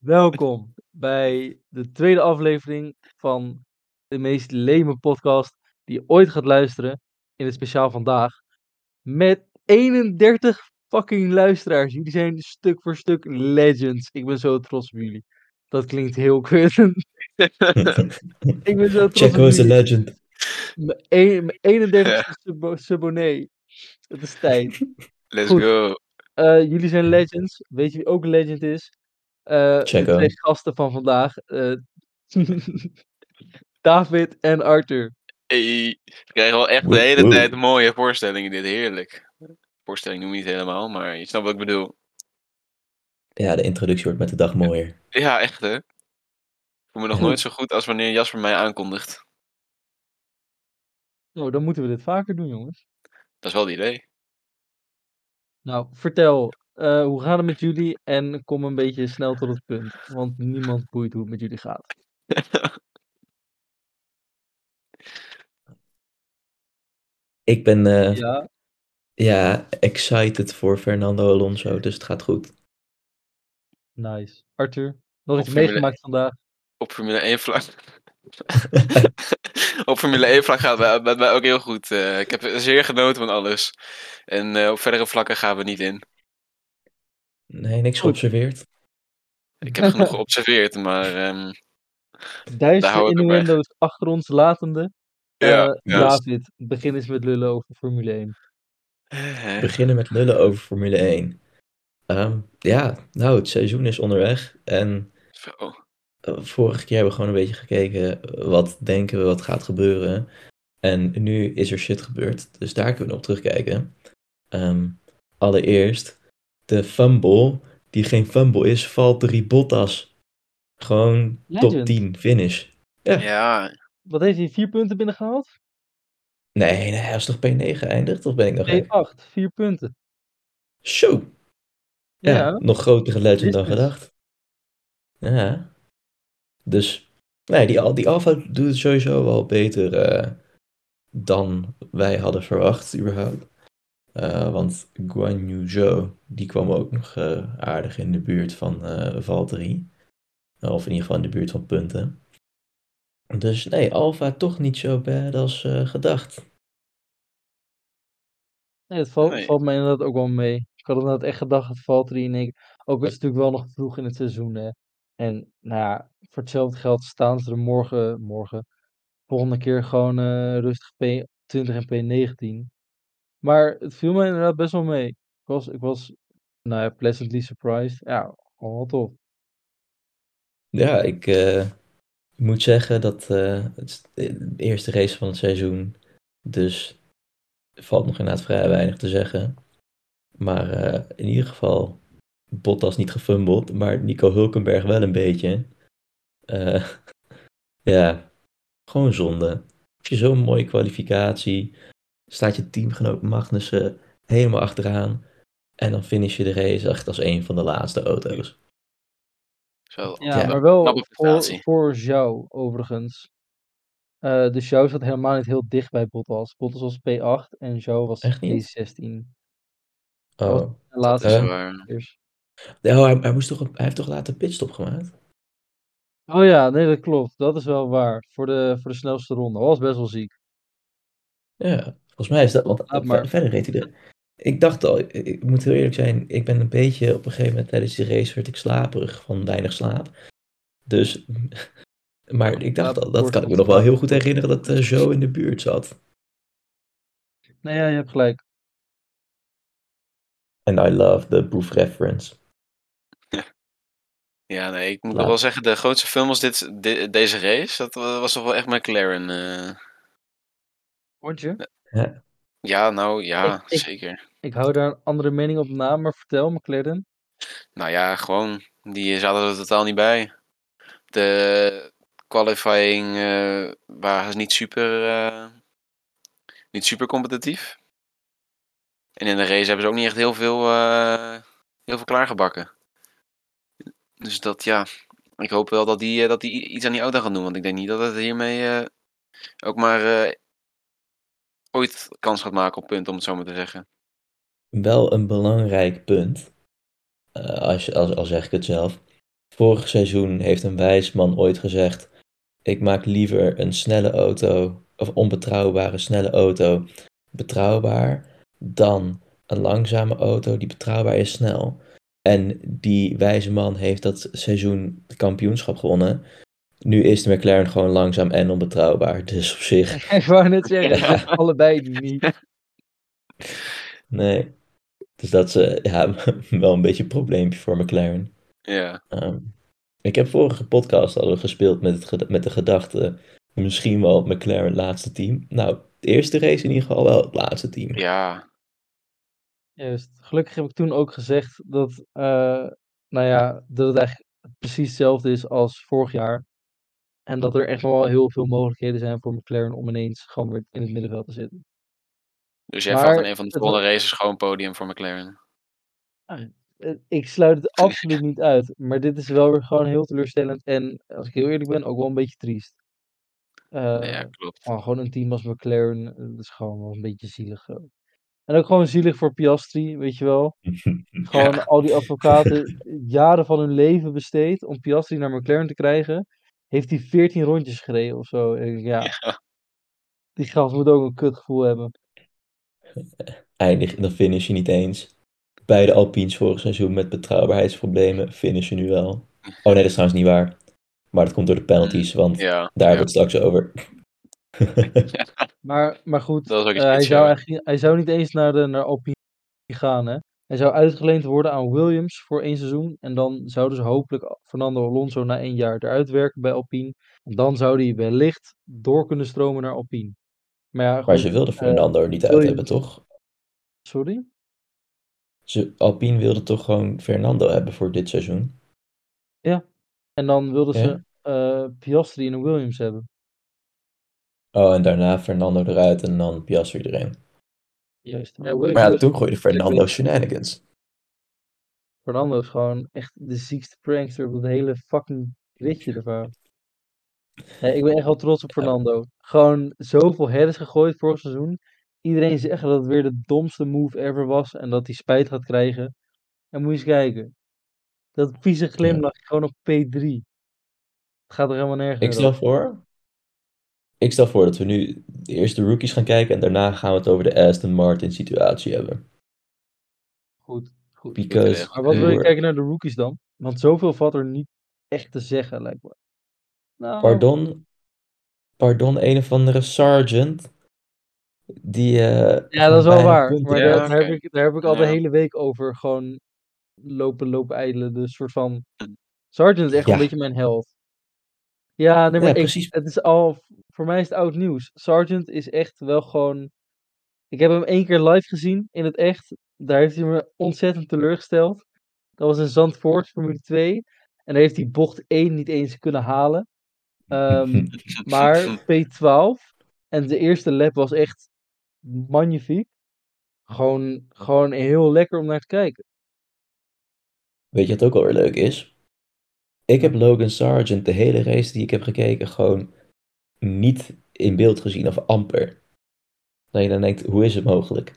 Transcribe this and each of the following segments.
Welkom bij de tweede aflevering van de meest leme podcast die je ooit gaat luisteren in het speciaal vandaag. Met 31 fucking luisteraars. Jullie zijn stuk voor stuk legends. Ik ben zo trots op jullie. Dat klinkt heel kut. Ik ben zo trots Checo is legend. Mijn een- mijn 31 sub subonné. Het is tijd. Let's Goed. go. Eh, jullie zijn legends. Weet je wie ook een legend is? Eh, de twee gasten van vandaag. eh, David en Arthur. Hey, we krijgen wel echt de hele woe. tijd mooie voorstellingen dit. Heerlijk. Voorstelling noem ik niet helemaal, maar je snapt wat ik bedoel. Ja, de introductie wordt met de dag mooier. Ja, echt hè. Ik voel me nog nooit zo goed als wanneer Jasper mij aankondigt. Nou, dan moeten we dit vaker doen, jongens. Dat is wel het idee. Nou, vertel. Eh, hoe gaat het met jullie? En kom een beetje snel tot het punt. Want niemand boeit hoe het met jullie gaat. Ik ben eh, Ja, ja, excited voor Fernando Alonso, dus het gaat goed. nice. Arthur, nog iets Formule meegemaakt vandaag? Op Formule 1 vlak. op Formule 1 vlak gaat het met mij ook heel goed. Eh, ik heb zeer genoten van alles. En eh, op verdere vlakken gaan we niet in. Nee, niks geobserveerd. Ik heb genoeg geobserveerd, maar ehm, ik erbij. innuendo's achter ons latende. ja. Eh. David, begin eens met lullen over Formule 1. Hè? beginnen met lullen over Formule 1. Ehm, ja, nou, het seizoen is onderweg. En Zo. eh, vorige keer hebben we gewoon een beetje gekeken, eh, wat denken we, wat gaat gebeuren. En nu is er shit gebeurd, dus daar kunnen we op terugkijken. Ehm, allereerst, de fumble, die geen fumble is, valt de Bottas. Gewoon top Legend. 10 finish. Ja. Ja, Wat heeft hij? Vier punten binnengehaald? Nee, nee, hij is toch P9 geëindigd? Of ben ik nog gek? P8, vier punten. Zo! Ja, Ja, nog grotere legend dan gedacht. Ja. Dus, nee, die, Al- die Alfa doet het sowieso wel beter eh, dan wij hadden verwacht, überhaupt. Eh, want Guan Yu Zhou, die kwam ook nog eh, aardig in de buurt van eh Valtteri. Of in ieder geval in de buurt van punten. Dus nee, Alfa toch niet zo bad als eh, gedacht. Nee, het valt, Nee. valt mij inderdaad ook wel mee. Ik had inderdaad echt gedacht, het valt er in één keer. Ook is het natuurlijk wel nog vroeg in het seizoen, hè. En nou ja, voor hetzelfde geld staan ze er morgen, morgen, volgende keer gewoon eh, rustig P20 en P19. Maar het viel mij inderdaad best wel mee. Ik was, ik was nou ja, pleasantly surprised. Ja, gewoon wel tof. Ja, ik eh, moet zeggen dat eh, het is de eerste race van het seizoen. Dus er valt nog inderdaad vrij weinig te zeggen. Maar eh, in ieder geval, Bottas niet gefumbled, maar Nico Hulkenberg wel een beetje. Eh, ja, gewoon zonde. Je zo'n mooie kwalificatie, staat je teamgenoot Magnussen helemaal achteraan. En dan finish je de race echt als een van de laatste auto's. zo. Ja, Ja. maar wel voor, voor Zhou, overigens. Eh de Zhou zat helemaal niet heel dicht bij Bottas. Bottas was P8 en Zhou was Echt niet? P16. Dat was Oh, de Dat laatste is waar. hij, hij, moest toch, hij heeft toch later pitstop gemaakt? Oh ja, nee, dat klopt. Dat is wel waar. Voor de, voor de snelste ronde. Dat was best wel ziek. Ja, volgens mij is dat. Want ver- maar. verder reed hij er. Ik dacht al, ik, moet heel eerlijk zijn, ik ben een beetje op een gegeven moment tijdens die race werd ik slaperig van weinig slaap. Dus, maar ik dacht al, dat kan ik me nog wel heel goed herinneren dat eh Joe in de buurt zat. Nee, ja, je hebt gelijk. And I love the Boef reference. Ja, nee, ik moet Laat. wel zeggen, de grootste film was dit, de- deze race. Dat wa- was toch wel echt McLaren. eh. Vond je? Ja, nou ja, Ik- ik- zeker. Ik hou daar een andere mening op na, maar vertel, McLaren. Nou ja, gewoon, die zaten er totaal niet bij. De qualifying eh waren niet super, eh, niet super competitief. En in de race hebben ze ook niet echt heel veel, eh, heel veel klaargebakken. Dus dat ja, ik hoop wel dat die, dat die iets aan die auto gaan doen. Want ik denk niet dat het hiermee ook maar ooit kans gaat maken op punten, om het zo maar te zeggen. Wel een belangrijk punt, eh, als, als, al zeg ik het zelf. vorig seizoen heeft een wijs man ooit gezegd: Ik maak liever een snelle auto, of onbetrouwbare snelle auto, betrouwbaar, dan een langzame auto die betrouwbaar is snel. En die wijze man heeft dat seizoen het kampioenschap gewonnen. Nu is de McLaren gewoon langzaam en onbetrouwbaar. Dus op zich, Ik wou net zeggen, Ja. allebei niet. nee. Dus dat is eh, ja, wel een beetje een probleempje voor McLaren. Ja. Ehm, ik heb vorige podcast al gespeeld met, het, met de gedachte, misschien wel McLaren het laatste team. Nou, de eerste race in ieder geval wel het laatste team. Ja. Juist. Gelukkig heb ik toen ook gezegd dat, eh, nou ja, dat het eigenlijk precies hetzelfde is als vorig jaar. En dat er echt wel heel veel mogelijkheden zijn voor McLaren om ineens gewoon weer in het middenveld te zitten. Dus jij Maar valt in een van de volgende races gewoon podium voor McLaren. Eh, Ik sluit het absoluut niet uit. Maar dit is wel weer gewoon heel teleurstellend. En als ik heel eerlijk ben, ook wel een beetje triest. Eh, ja, klopt. gewoon een team als McLaren, eh, dat is gewoon wel een beetje zielig. En ook gewoon zielig voor Piastri, weet je wel. Gewoon Ja. al die advocaten jaren van hun leven besteed om Piastri naar McLaren te krijgen. Heeft hij 14 rondjes gereden of zo. En ja, Ja. die gast moet ook een kutgevoel hebben. Eindig, dan finish je niet eens. Beide Alpines vorig seizoen met betrouwbaarheidsproblemen finishen nu wel. Oh nee, dat is trouwens niet waar. Maar dat komt door de penalties, want Ja. daar hebben we het straks over. Maar, maar goed, Dat was ook eh, hij, zou eigenlijk, hij zou niet eens naar, de, naar Alpine gaan. Hè? Hij zou uitgeleend worden aan Williams voor één seizoen. En dan zouden ze hopelijk Fernando Alonso na één jaar eruit werken bij Alpine. En dan zou hij wellicht door kunnen stromen naar Alpine. Maar ja, Maar goed, ze wilden eh, Fernando er niet uit hebben, toch? Sorry? Ze, Alpine wilde toch gewoon Fernando hebben voor dit seizoen? En dan wilden Ja? ze eh, Piastri en Williams hebben. Oh, en daarna Fernando eruit en dan Piastri erin. Juist. Ja, Maar ja, toen gooide Fernando shenanigans. Fernando is gewoon echt de ziekste prankster op het hele fucking ritje ervan. Nee, ik ben echt wel trots op Fernando. Gewoon zoveel headers gegooid vorig seizoen. Iedereen zegt dat het weer de domste move ever was en dat hij spijt gaat krijgen. En moet je eens kijken. Dat vieze glimlach gewoon op P3. Het gaat er helemaal nergens Ik stel voor. Ik stel voor dat we nu eerst de rookies gaan kijken en daarna gaan we het over de Aston Martin situatie hebben. Goed, goed. Because Maar wat wil je kijken naar de rookies dan? Want zoveel valt er niet echt te zeggen, lijkt me. Nou, Pardon, pardon, een of andere sergeant. Die. eh, Ja, dat is wel waar. punten Maar Ja, daar, heb ik, daar heb ik al de hele week over gewoon lopen, lopen ijdelen. Dus soort van... Sergeant is echt Ja. een beetje mijn held. Ja, nee, maar Ja, ik, precies. het is al... Voor mij is het oud nieuws. Sergeant is echt wel gewoon... Ik heb hem één keer live gezien, in het echt. Daar heeft hij me ontzettend teleurgesteld. Dat was in Zandvoort, Formule 2. En daar heeft hij bocht 1 niet eens kunnen halen. Ehm, maar P12 en de eerste lap was echt magnifiek. Gewoon, gewoon heel lekker om naar te kijken. Weet je wat ook alweer leuk is? Ik heb Logan Sargent de hele race die ik heb gekeken gewoon niet in beeld gezien of amper. Dat je dan denkt, hoe is het mogelijk?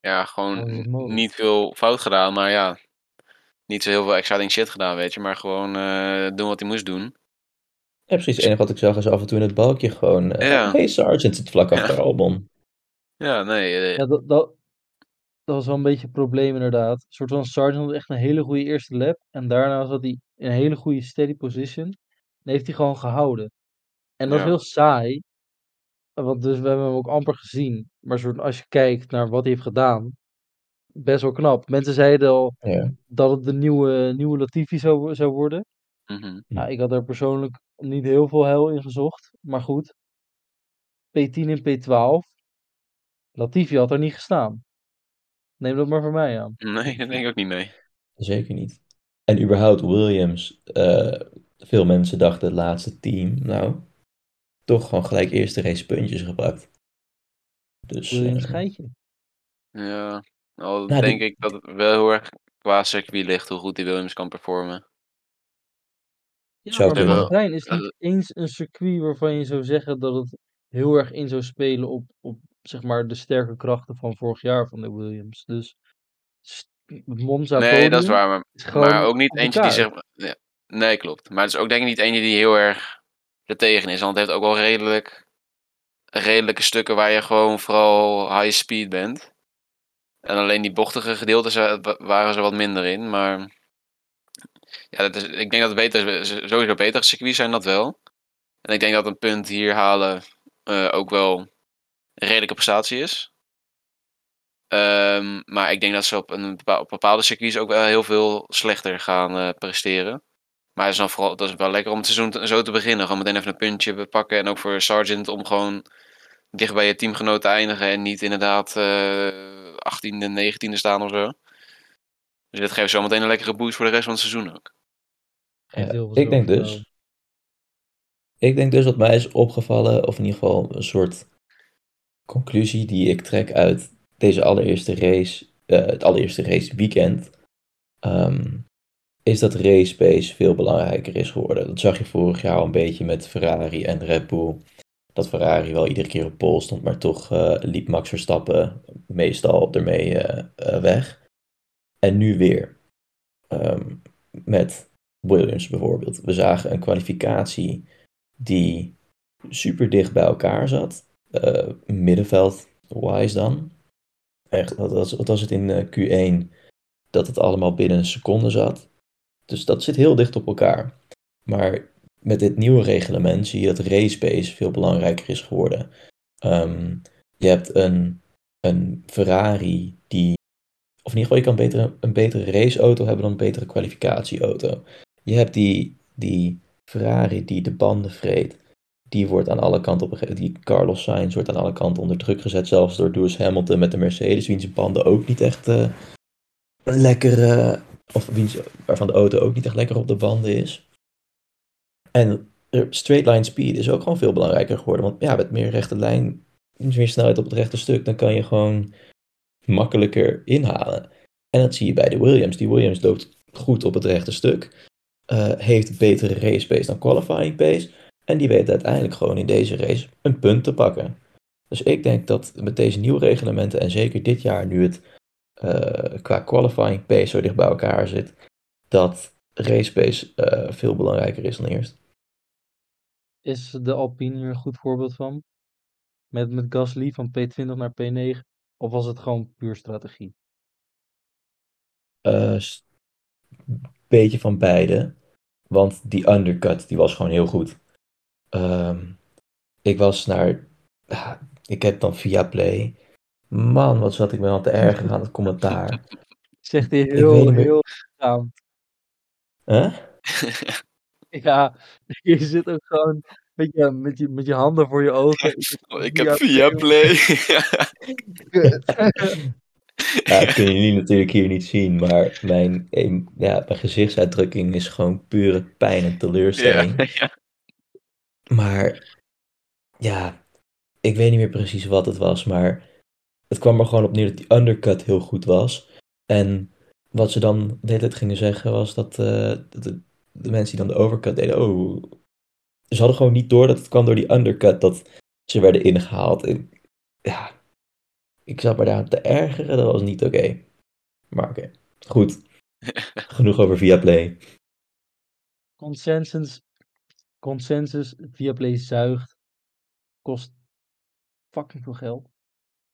Ja, gewoon mogelijk? niet veel fout gedaan, maar ja. Niet zo heel veel exciting shit gedaan, weet je. Maar gewoon eh, doen wat hij moest doen. Ja, precies. Het enige wat ik zag is af en toe in het balkje gewoon... eh, Ja. Hey, Sargent zit vlak achter Ja. Albon. Ja, nee. eh, Ja, dat, dat, dat was wel een beetje een probleem inderdaad. Een soort van Sargent had echt een hele goede eerste lap. En daarna zat hij in een hele goede steady position. En heeft hij gewoon gehouden. En dat is Ja. heel saai. Want dus we hebben hem ook amper gezien. Maar soort, als je kijkt naar wat hij heeft gedaan. Best wel knap. Mensen zeiden al Ja. dat het de nieuwe, nieuwe Latifi zou, zou worden. mhm. Nou, ik had er persoonlijk niet heel veel heil in gezocht. Maar goed. P10 en P12. Latifi had er niet gestaan. Neem dat maar voor mij aan. Nee, dat denk ik ook niet, nee. Zeker niet. En überhaupt Williams, eh, veel mensen dachten het laatste team. Nou, toch gewoon gelijk eerste race puntjes gepakt. Dus Williams eh, geitje. Ja. Al Nou, denk ik dat het wel heel erg qua circuit ligt hoe goed die Williams kan performen. Ja, Zou maar. Bahrein is Eh, niet eens een circuit waarvan je zou zeggen dat het heel erg in zou spelen op, op zeg maar, de sterke krachten van vorig jaar van de Williams. Dus Monza Nee, dat is waar. Maar, maar ook niet eentje die ja, Nee, klopt. Maar het is ook denk ik niet eentje die heel erg er tegen is. Want het heeft ook wel redelijk redelijke stukken waar je gewoon vooral high speed bent. En alleen die bochtige gedeeltes wa- waren ze wat minder in. Maar ja, dat is, ik denk dat het beter, sowieso betere circuits zijn dat wel. En ik denk dat een punt hier halen eh, ook wel een redelijke prestatie is. Ehm, maar ik denk dat ze op, een, bepaalde circuits ook wel heel veel slechter gaan eh, presteren. Maar het is, dan vooral, dat is wel lekker om het seizoen te- zo te beginnen. Gewoon meteen even een puntje pakken. En ook voor Sargent om gewoon dicht bij je teamgenoot te eindigen. En niet inderdaad eh 18e, 19e staan of zo. Dus dit geeft zo meteen een lekkere boost voor de rest van het seizoen ook. Ja, veel ik denk dus. Ik denk dus wat mij is opgevallen, of in ieder geval een soort conclusie die ik trek uit deze allereerste race, eh, het allereerste race weekend, ehm, is dat race pace veel belangrijker is geworden. Dat zag je vorig jaar al een beetje met Ferrari en Red Bull. Dat Ferrari wel iedere keer op pol stond, maar toch eh, liep Max Verstappen meestal ermee eh, eh, weg. En nu weer. Ehm, met Williams bijvoorbeeld. We zagen een kwalificatie die super dicht bij elkaar zat. Eh, middenveld wise dan. Echt, wat was, wat was het in eh, Q1? Dat het allemaal binnen een seconde zat. Dus dat zit heel dicht op elkaar. Maar met dit nieuwe reglement zie je dat race pace veel belangrijker is geworden. Ehm, je hebt een, een Ferrari die. Of in ieder geval, je kan beter, een betere raceauto hebben dan een betere kwalificatieauto. Je hebt die, die Ferrari die de banden vreet. Die wordt aan alle kanten op Die Carlos Sainz wordt aan alle kanten onder druk gezet. Zelfs door Lewis Hamilton met de Mercedes. Wiens banden ook niet echt eh, lekker. eh, of wiens, waarvan de auto ook niet echt lekker op de banden is. En straight line speed is ook gewoon veel belangrijker geworden. Want ja, met meer rechte lijn, meer snelheid op het rechte stuk, dan kan je gewoon makkelijker inhalen. En dat zie je bij de Williams. Die Williams loopt goed op het rechte stuk. eh, heeft betere race pace dan qualifying pace. En die weet uiteindelijk gewoon in deze race een punt te pakken. Dus ik denk dat met deze nieuwe reglementen, en zeker dit jaar nu het eh, qua qualifying pace zo dicht bij elkaar zit, dat race pace eh, veel belangrijker is dan eerst. Is de Alpine hier een goed voorbeeld van? Met, met Gasly van P20 naar P9? Of was het gewoon puur strategie? Eh, s- beetje van beide. Want die undercut, die was gewoon heel goed. Ehm, ik was naar... ah, ik heb dan via Play... Man, wat zat ik me aan te ergeren aan het commentaar. Zegt hij heel, heel gaan. Huh? Ja, je zit ook gewoon met je, met je, met je handen voor je ogen. ik heb via Play. Ja, dat kunnen jullie natuurlijk hier niet zien, maar mijn, ja, mijn gezichtsuitdrukking is gewoon pure pijn en teleurstelling. ja, ja. Maar ja, ik weet niet meer precies wat het was, maar het kwam er gewoon op neer dat die undercut heel goed was. En wat ze dan de hele tijd gingen zeggen was dat, eh, dat de, de mensen die dan de overcut deden, oh, ze hadden gewoon niet door dat het kwam door die undercut dat ze werden ingehaald. En, ja, ik zat me daar te ergeren, dat was niet oké. Maar oké, goed. Genoeg over Viaplay. Consensus, consensus, Viaplay zuigt, kost fucking veel geld.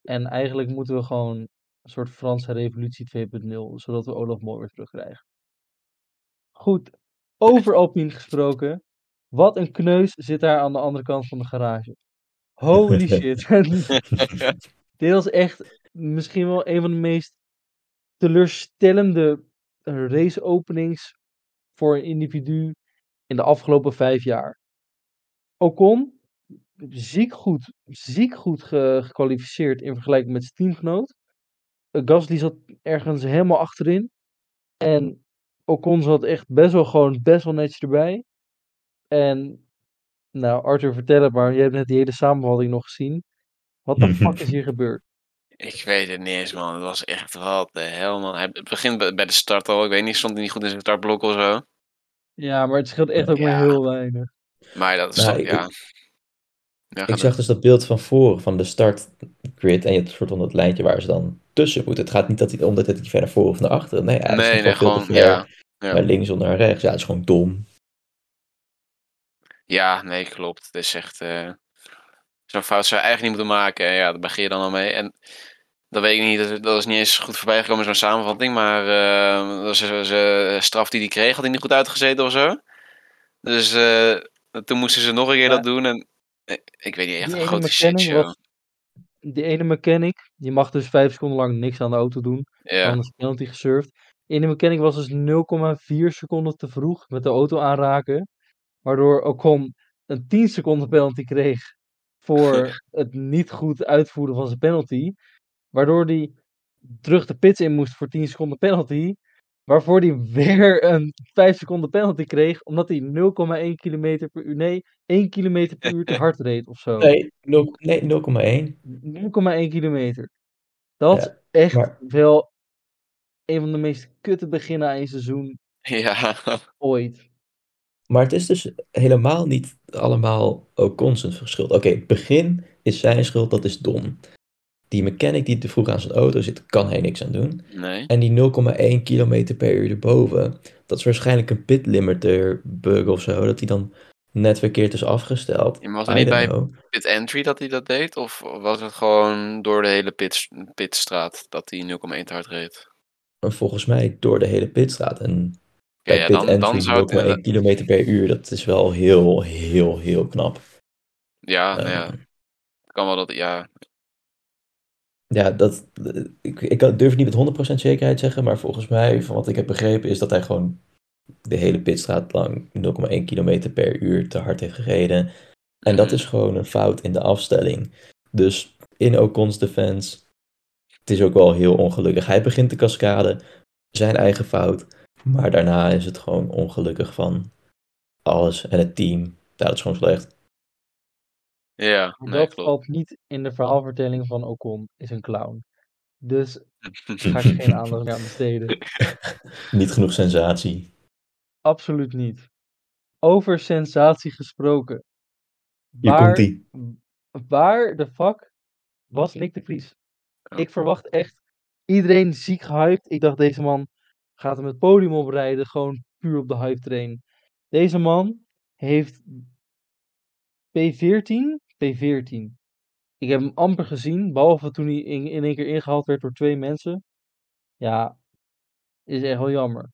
En eigenlijk moeten we gewoon een soort Franse revolutie 2.0, zodat we Olaf Mol weer terugkrijgen. Goed, over Alpine gesproken. Wat een kneus zit daar aan de andere kant van de garage. Holy shit. Dit was echt misschien wel een van de meest teleurstellende race openings voor een individu in de afgelopen vijf jaar. Ocon, ziek goed, ziek goed ge- gekwalificeerd in vergelijking met zijn teamgenoot. Eh, Gasly zat ergens helemaal achterin. En Ocon zat echt best wel gewoon best wel netjes erbij. En nou, Arthur, vertel het maar. Je hebt net die hele samenvatting nog gezien. Wat de fuck is hier gebeurd? Ik weet het niet eens, man. Het was echt wat de hel, man. Hij- Het begint bij de start al. Ik weet niet, stond hij niet goed in zijn startblok of zo. Ja, maar het scheelt echt ook maar Ja. heel weinig. Maar dat is Nou, toch, ik- ja. Ja, Ik zag dus dat beeld van voren, van de startgrid. En je hebt soort van dat lijntje waar ze dan tussen moet. Het gaat niet dat hij, omdat hij ver naar voren of naar achteren. Nee, hij nee, is nee, gewoon ja. ja. naar links of naar rechts. Ja, het is gewoon dom. Ja, nee, klopt. Het is echt. eh, Zo'n fout zou je eigenlijk niet moeten maken. En ja, daar begin je dan al mee. En dat weet ik niet. Dat, dat is niet eens goed voorbij gekomen in zo'n samenvatting. Maar eh, dat was een- zijn straf die hij kreeg, had hij niet goed uitgezeten of zo. Dus eh, toen moesten ze nog een keer Ja. dat doen. En eh, ik weet niet, echt Die een grote shitshow. was- Die ene mechanic, die mag dus vijf seconden lang niks aan de auto doen. Ja, is penalty gesurfd. De ene mechanic was dus 0,4 seconden te vroeg met de auto aanraken. Waardoor Ocon een 10 seconden penalty kreeg voor het niet goed uitvoeren van zijn penalty. Waardoor hij terug de pits in moest voor 10 seconden penalty. Waarvoor hij weer een 5 seconden penalty kreeg. Omdat hij 0,1 km per uur. Nee, 1 km per uur te hard reed of zo. Nee, nul- nee 0,1. 0,1 kilometer. Dat Ja, is echt maar- wel een van de meest kutte beginnen aan een seizoen ja. ooit. Maar het is dus helemaal niet allemaal ook constant verschil. Oké, het begin is zijn schuld, dat is dom. Die mechanic die te vroeg aan zijn auto zit, kan hij niks aan doen. Nee. En die 0,1 km per uur erboven, dat is waarschijnlijk een pit limiter bug of zo, dat hij dan net verkeerd is afgesteld. Ja, maar was er niet bij know. pit entry dat hij dat deed? Of was het gewoon door de hele pit, pitstraat dat hij 0,1 te hard reed? En volgens mij door de hele pitstraat. En bij ja, pit dan, dan entry zou het 0,1 inderdaad- km per uur, dat is wel heel, heel, heel knap. Ja, nou ja. Ehm, Kan wel dat, ja. Ja, dat, ik, ik kan- durf het niet met 100% zekerheid zeggen, maar volgens mij, van wat ik heb begrepen, is dat hij gewoon de hele pitstraat lang 0,1 km per uur te hard heeft gereden. En dat Mhm. is gewoon een fout in de afstelling. Dus in Ocon's defense, het is ook wel heel ongelukkig. Hij begint de cascade, zijn eigen fout, maar daarna is het gewoon ongelukkig van alles en het team. Ja, dat is gewoon slecht. Ja, Maar nee, dat klopt. valt niet in de verhaalvertelling van Ocon, is een clown. Dus ga ik geen aandacht meer aan besteden. Niet genoeg sensatie. Absoluut niet. Over sensatie gesproken. Hier Waar, komt ie. waar de fuck was Nick de Vries? Ik verwacht echt iedereen ziek gehyped. Ik dacht, deze man gaat hem het podium oprijden. Gewoon puur op de hype train. Deze man heeft P14? P14. Ik heb hem amper gezien, behalve toen hij in, in één keer ingehaald werd door twee mensen. Ja, is echt wel jammer.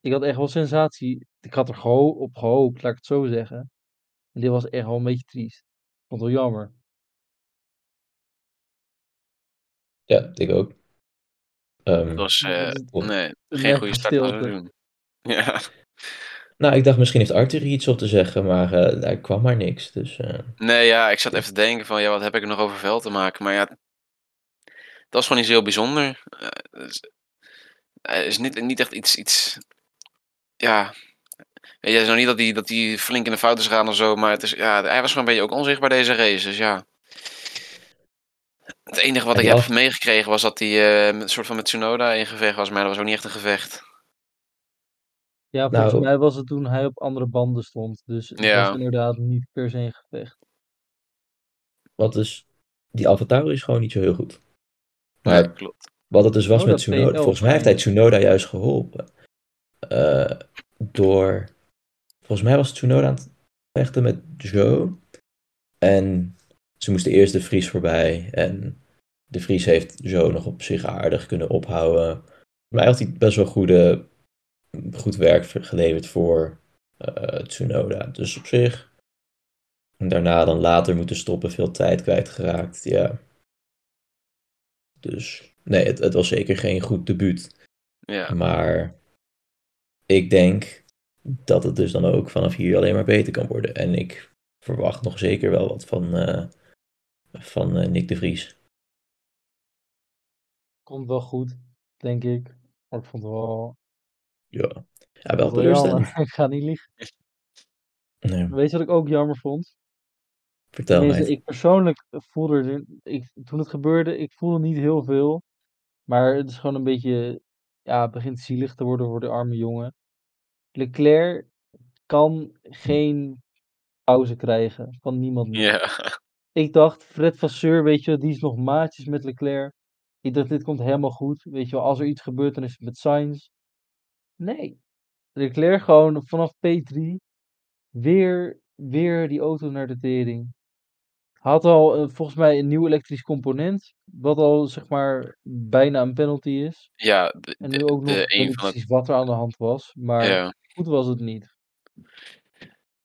Ik had echt wel sensatie. Ik had er geho op gehoopt, laat ik het zo zeggen. En dit was echt wel een beetje triest. Ik vond het wel jammer. Ja, ik ook. Ehm, Dat was, eh, Of- nee, een geen goede start. Ja. Nou, ik dacht misschien heeft Arthur hier iets op te zeggen, maar eh daar kwam maar niks. Dus eh, Nee, ja, ik zat even te denken van, ja, wat heb ik er nog over veld te maken? Maar ja, dat was gewoon iets heel bijzonder. Het is, is niet, niet echt iets, iets, ja... Weet je, het is nog niet dat hij, dat flink in de fout is gegaan of zo, maar het is, ja, hij was gewoon een beetje ook onzichtbaar deze race, dus ja. Het enige wat ik heb af- meegekregen was dat hij een soort van met Tsunoda in gevecht was, maar dat was ook niet echt een gevecht. Ja, volgens Nou- mij was het toen hij op andere banden stond. Dus het Ja. was inderdaad niet per se een gevecht. wat dus, die Avatar is gewoon niet zo heel goed. Maar Ja, klopt. wat het dus was Tsunoda met Tsunoda, P11 volgens mij heeft hij Tsunoda juist geholpen. Eh, door, volgens mij was Tsunoda aan het vechten met Joe. En ze moesten eerst de Vries voorbij. En de Vries heeft Joe nog op zich aardig kunnen ophouden. Maar hij had hij best wel goede, goed werk ver- geleverd voor eh, Tsunoda. Dus op zich. En daarna dan later moeten stoppen, veel tijd kwijtgeraakt. Ja. Dus nee, het, het was zeker geen goed debuut. Ja. Maar ik denk dat het dus dan ook vanaf hier alleen maar beter kan worden. En ik verwacht nog zeker wel wat van, eh, van eh, Nick de Vries. Komt wel goed, denk ik. Maar ik vond het wel, Ja, ja ik wel teleurstellend. Ik ga niet liegen. Nee, Weet je wat ik ook jammer vond? vertel Tenminste, mij. ik persoonlijk voelde ik, toen het gebeurde, ik voelde niet heel veel. Maar het is gewoon een beetje, ja, het begint zielig te worden voor de arme jongen. Leclerc kan geen pauze krijgen van niemand meer. Ja. Ik dacht, Fred Vasseur, weet je, die is nog maatjes met Leclerc. Ik dacht, dit komt helemaal goed. Weet je wel, als er iets gebeurt, dan is het met Sainz. Nee. Leclerc gewoon vanaf P3 weer, weer die auto naar de tering. Had al eh, volgens mij een nieuw elektrisch component, wat al zeg maar bijna een penalty is. Ja, de, En de, nu ook nog, de ik weet een niet van het... precies wat er aan de hand was, maar Ja. goed was het niet.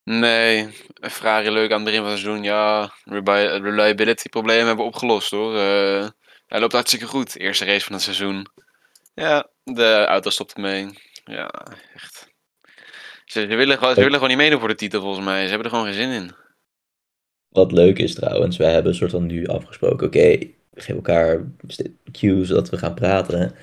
Nee, Ferrari leuk aan het begin van het seizoen. Ja, rebi- reliability problemen hebben we opgelost hoor. Eh, hij loopt hartstikke goed. Eerste race van het seizoen. Ja, de auto stopt ermee. Ja, echt. Ze, ze willen, gewoon, ze willen gewoon niet meedoen voor de titel volgens mij. Ze hebben er gewoon geen zin in. Wat leuk is trouwens, wij hebben een soort van nu afgesproken, oké, we geven elkaar cues zodat we gaan praten.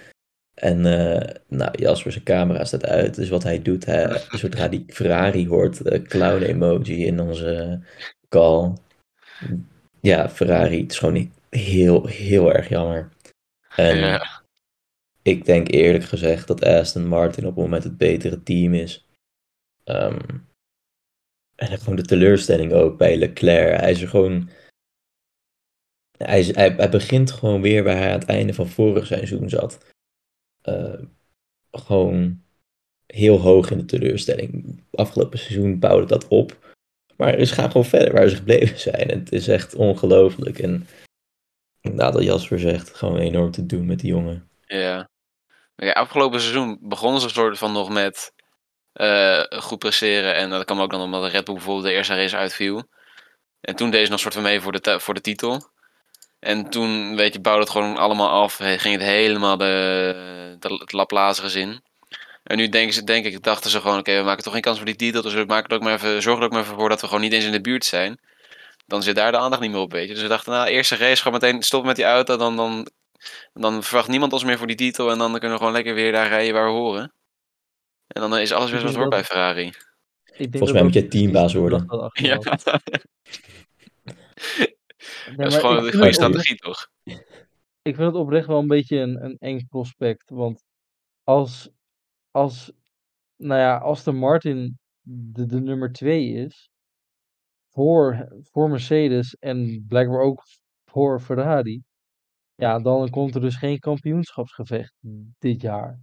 En eh, nou, Jasper zijn camera staat uit, dus wat hij doet, hij, zodra die Ferrari hoort, de clown emoji in onze call. Ja, Ferrari, het is gewoon niet heel, heel erg jammer. En Ja. Ik denk eerlijk gezegd dat Aston Martin op het moment het betere team is. Ehm, en gewoon de teleurstelling ook bij Leclerc. Hij is er gewoon. Hij, is, hij, hij begint gewoon weer waar hij aan het einde van vorig seizoen zat. Eh, gewoon heel hoog in de teleurstelling. Afgelopen seizoen bouwde dat op. Maar ze gaan gewoon verder waar ze gebleven zijn. Het is echt ongelooflijk. En wat Jasper zegt, gewoon enorm te doen met die jongen. Ja. Ja, afgelopen seizoen begonnen ze soort van nog met eh, goed presteren. En dat kwam ook dan omdat Red Bull bijvoorbeeld de eerste race uitviel. En toen deed ze nog soort van mee voor de, voor de titel. En toen, weet je, bouwde het gewoon allemaal af. Ging het helemaal de, de, het Laplace gezin. En nu denken ze, denk ik, dachten ze gewoon, oké, we maken toch geen kans voor die titel. Dus we maken er ook maar even, zorgen er ook maar even voor dat we gewoon niet eens in de buurt zijn. Dan zit daar de aandacht niet meer op, weet je. Dus we dachten, nou, eerste race, gewoon meteen stoppen met die auto. Dan, dan, dan verwacht niemand ons meer voor die titel. En dan kunnen we gewoon lekker weer daar rijden waar we horen. En dan is alles weer zoals het hoort bij Ferrari. Ik denk Volgens dat mij moet je teambaas worden. Ja, dat is gewoon een goede strategie, toch? ik vind het oprecht wel een beetje een, een eng prospect. Want als, als, nou ja, als de Martin de, de nummer 2 is, voor, voor Mercedes en blijkbaar ook voor Ferrari, ja, dan komt er dus geen kampioenschapsgevecht dit jaar.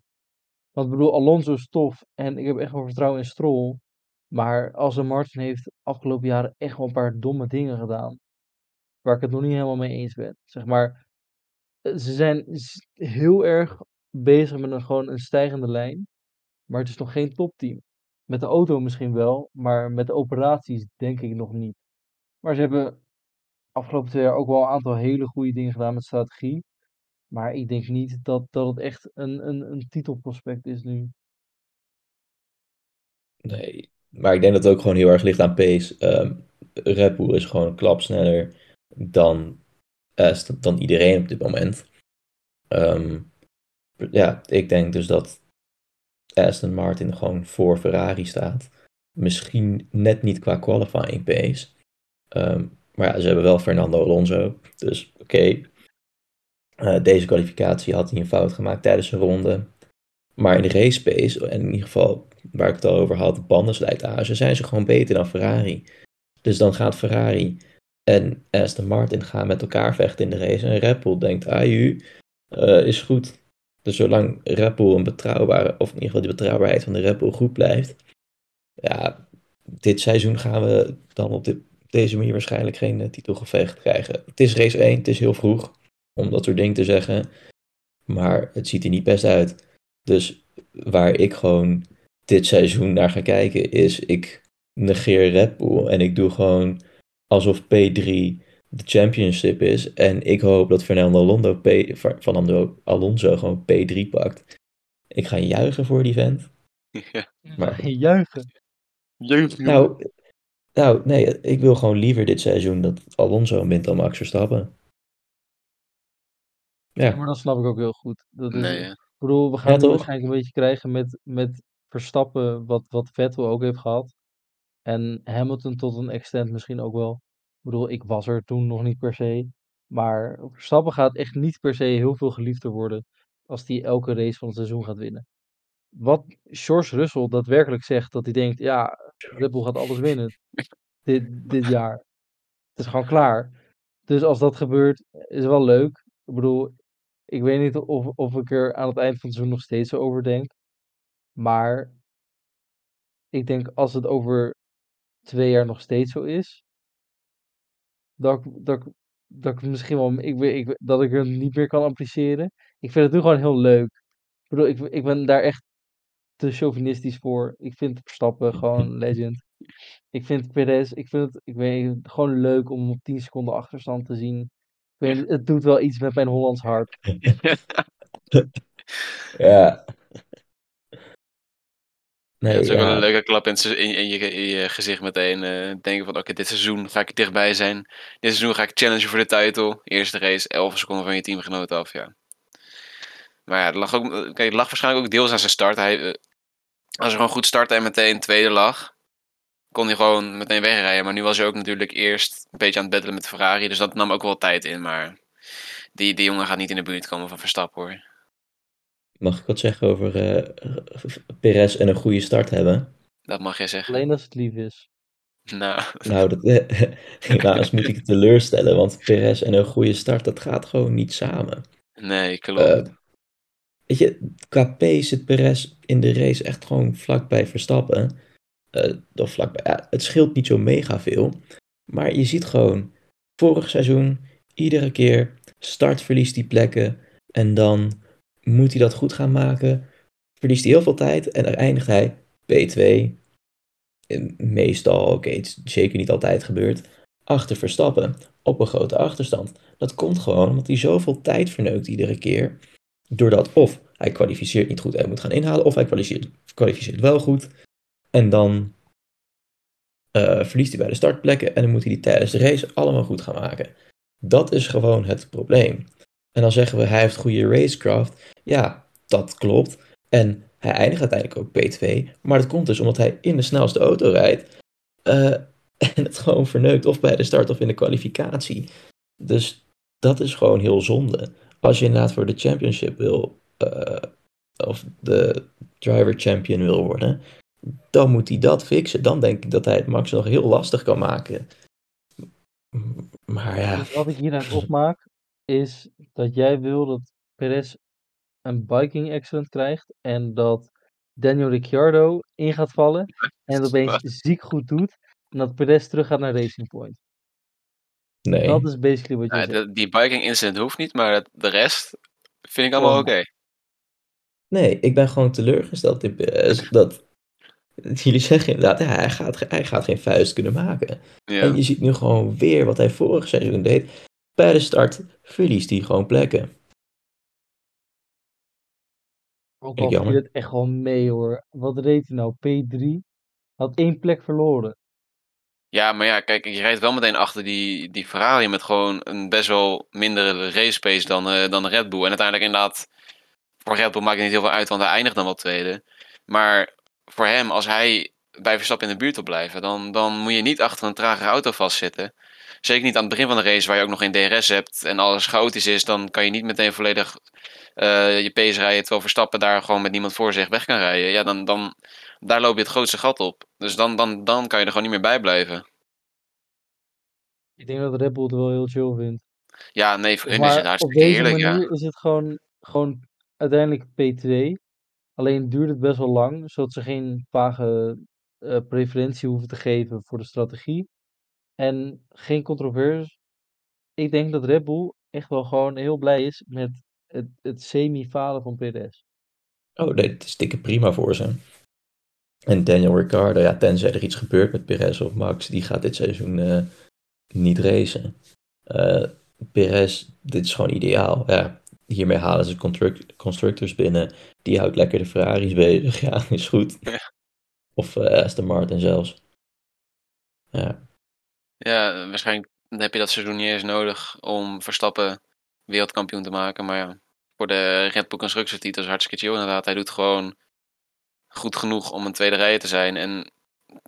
Want ik bedoel, Alonso is tof en ik heb echt wel vertrouwen in Stroll. Maar als een Martin heeft afgelopen jaren echt wel een paar domme dingen gedaan. Waar ik het nog niet helemaal mee eens ben. Zeg maar, eh, ze zijn heel erg bezig met een, gewoon een stijgende lijn. Maar het is nog geen topteam. Met de auto misschien wel, maar met de operaties denk ik nog niet. Maar ze hebben afgelopen twee jaar ook wel een aantal hele goede dingen gedaan met strategie. Maar ik denk niet dat, dat het echt een, een, een titelprospect is nu. Nee, maar ik denk dat het ook gewoon heel erg ligt aan pace. Ehm Red Bull is gewoon een klap sneller dan, Aston- dan iedereen op dit moment. Ehm, ja, ik denk dus dat Aston Martin gewoon voor Ferrari staat. Misschien net niet qua qualifying pace. Ehm, maar ja, ze hebben wel Fernando Alonso. Dus oké. Eh, deze kwalificatie had hij een fout gemaakt tijdens een ronde. Maar in de race pace, en in ieder geval waar ik het al over had, bandenslijtage, zijn ze gewoon beter dan Ferrari. Dus dan gaat Ferrari en Aston Martin gaan met elkaar vechten in de race. En Red Bull denkt, AU eh, is goed. Dus zolang Red Bull een betrouwbare, of in ieder geval de betrouwbaarheid van de Red Bull goed blijft. Ja, dit seizoen gaan we dan op dit, deze manier waarschijnlijk geen eh, titelgevecht krijgen. Het is race 1, het is heel vroeg om dat soort dingen te zeggen. Maar het ziet er niet best uit. Dus waar ik gewoon dit seizoen naar ga kijken is, ik negeer Red Bull en ik doe gewoon alsof P3 de championship is. En ik hoop dat Fernando Alonso, P, Fernando Alonso gewoon P3 pakt. Ik ga juichen voor die vent. Ja. Maar, Juichen. Jeugd, nou, nou, nee, ik wil gewoon liever dit seizoen dat Alonso wint dan Max Verstappen. Ja, Ja, maar dat snap ik ook heel goed. Dat is, Nee, ik hè. bedoel, we gaan Ja, toch? waarschijnlijk een beetje krijgen met, met Verstappen, wat, wat Vettel ook heeft gehad. En Hamilton tot een extent misschien ook wel. Ik bedoel, ik was er toen nog niet per se. Maar Verstappen gaat echt niet per se heel veel geliefder worden als hij elke race van het seizoen gaat winnen. Wat George Russell daadwerkelijk zegt, dat hij denkt, ja, Red Bull gaat alles winnen dit, dit jaar. Het is gewoon klaar. Dus als dat gebeurt, is wel leuk. Ik bedoel, ik weet niet of, of ik er aan het eind van het seizoen nog steeds zo over denk. Maar ik denk als het over twee jaar nog steeds zo is, dat ik, dat dat ik misschien wel, ik, weet- ik, dat ik hem niet meer kan appreciëren. Ik vind het nu gewoon heel leuk. Ik bedoel, ik, ik ben daar echt te chauvinistisch voor. Ik vind Verstappen gewoon legend. Ik vind Perez, ik vind het, ik weet, gewoon leuk om op 10 seconden achterstand te zien. Ik weet, het doet wel iets met mijn Hollands hart. Ja. Ja, Nee, het is ook wel een leuke klap in, je, in je gezicht meteen. eh, denken van, oké, dit seizoen ga ik er dichtbij zijn. Dit seizoen ga ik challengen voor de title. Eerste race, 11 seconden van je teamgenoot af, ja. Maar ja, het lag, ook, kijk, het lag waarschijnlijk ook deels aan zijn start. Hij, eh, als hij gewoon goed startte en meteen tweede lag, kon hij gewoon meteen wegrijden. Maar nu was hij ook natuurlijk eerst een beetje aan het battelen met Ferrari. Dus dat nam ook wel tijd in. Maar die, die jongen gaat niet in de buurt komen van Verstappen, hoor. Mag ik wat zeggen over eh Perez en een goede start hebben? Dat mag jij zeggen. Alleen als het lief is. Nou, Nou, dat, helaas moet ik het teleurstellen, want Perez en een goede start, dat gaat gewoon niet samen. nee, klopt. Eh, weet je, qua zit Perez in de race echt gewoon vlakbij Verstappen. Of vlakbij, het scheelt niet zo mega veel. Maar je ziet gewoon, vorig seizoen, iedere keer, start verliest die plekken. En dan moet hij dat goed gaan maken. Verliest hij heel veel tijd en dan eindigt hij P2. Eh, Meestal, oké, het is zeker niet altijd gebeurd. Achter Verstappen, op een grote achterstand. Dat komt gewoon omdat hij zoveel tijd verneukt iedere keer. Doordat of hij kwalificeert niet goed en moet gaan inhalen, of hij kwalificeert, kwalificeert wel goed. En dan eh, verliest hij bij de startplekken en dan moet hij die tijdens de race allemaal goed gaan maken. Dat is gewoon het probleem. En dan zeggen we hij heeft goede racecraft. Ja, dat klopt. En hij eindigt uiteindelijk ook P2. Maar dat komt dus omdat hij in de snelste auto rijdt. eh, en het gewoon verneukt of bij de start of in de kwalificatie. Dus dat is gewoon heel zonde. Als je inderdaad voor de championship wil, eh, of de driver champion wil worden, dan moet hij dat fixen. Dan denk ik dat hij het Max nog heel lastig kan maken. Maar ja, Dus wat ik hieruit opmaak, is dat jij wil dat Perez een biking accident krijgt en dat Daniel Ricciardo in gaat vallen en het opeens ziek goed doet en dat Perez terug gaat naar Racing Point. Nee. Dat is basically wat je Ja, zegt. de- die biking incident hoeft niet, maar het- de rest vind ik allemaal oké. Nee, ik ben gewoon teleurgesteld in Perez. Dat, jullie zeggen inderdaad, ja, hij, gaat, hij gaat geen vuist kunnen maken. Ja. En je ziet nu gewoon weer wat hij vorig seizoen deed. Bij de start verliest hij gewoon plekken. Ook ik al viel jammer. het echt wel mee hoor. Wat reed hij nou? P3? Had één plek verloren. Ja, maar ja, kijk, je rijdt wel meteen achter die, die Ferrari met gewoon een best wel mindere race pace dan, eh, dan de Red Bull. En uiteindelijk inderdaad, voor Red Bull maakt het niet heel veel uit, want hij eindigt dan wel tweede. Maar voor hem, als hij bij Verstappen in de buurt wil blijven, dan, dan moet je niet achter een tragere auto vastzitten. Zeker niet aan het begin van de race, waar je ook nog geen DRS hebt en alles chaotisch is, dan kan je niet meteen volledig eh, je pace rijden, terwijl Verstappen daar gewoon met niemand voor zich weg kan rijden. Ja, dan, dan daar loop je het grootste gat op. Dus dan, dan, dan kan je er gewoon niet meer bij blijven. Ik denk dat Red Bull het wel heel chill vindt. Ja, nee, voor hun is het op deze heerlijk, ja. manier is het gewoon, gewoon uiteindelijk P2. Alleen duurt het best wel lang, zodat ze geen vage eh, preferentie hoeven te geven voor de strategie. En geen controversies. Ik denk dat Red Bull echt wel gewoon heel blij is met het, het semi-falen van Perez. Oh, nee, het is dikke prima voor ze. En Daniel Ricciardo, ja, tenzij er iets gebeurt met Perez of Max, die gaat dit seizoen eh, niet racen. Eh Perez, dit is gewoon ideaal. Ja, hiermee halen ze construct- constructors binnen. Die houdt lekker de Ferraris bezig. Ja, is goed. Ja. Of eh Aston Martin zelfs. Ja, Ja, waarschijnlijk heb je dat seizoen niet eens nodig om Verstappen wereldkampioen te maken. Maar ja, voor de Red Bull constructietitel is hartstikke chill inderdaad. Hij doet gewoon goed genoeg om een tweede rijder te zijn. En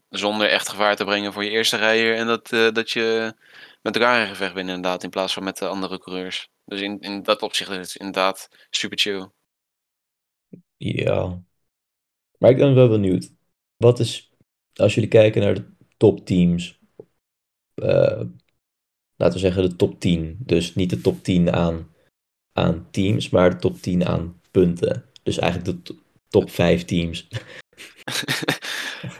zonder echt gevaar te brengen voor je eerste rijder. En dat, eh, dat je met elkaar in gevecht bent inderdaad, in plaats van met de andere coureurs. Dus in, in dat opzicht is het inderdaad super chill. ideaal. Maar ik ben wel benieuwd. Wat is, als jullie kijken naar de topteams, eh laten we zeggen de top 10. Dus niet de top 10 aan, aan teams, maar de top 10 aan punten. Dus eigenlijk de top 5 teams.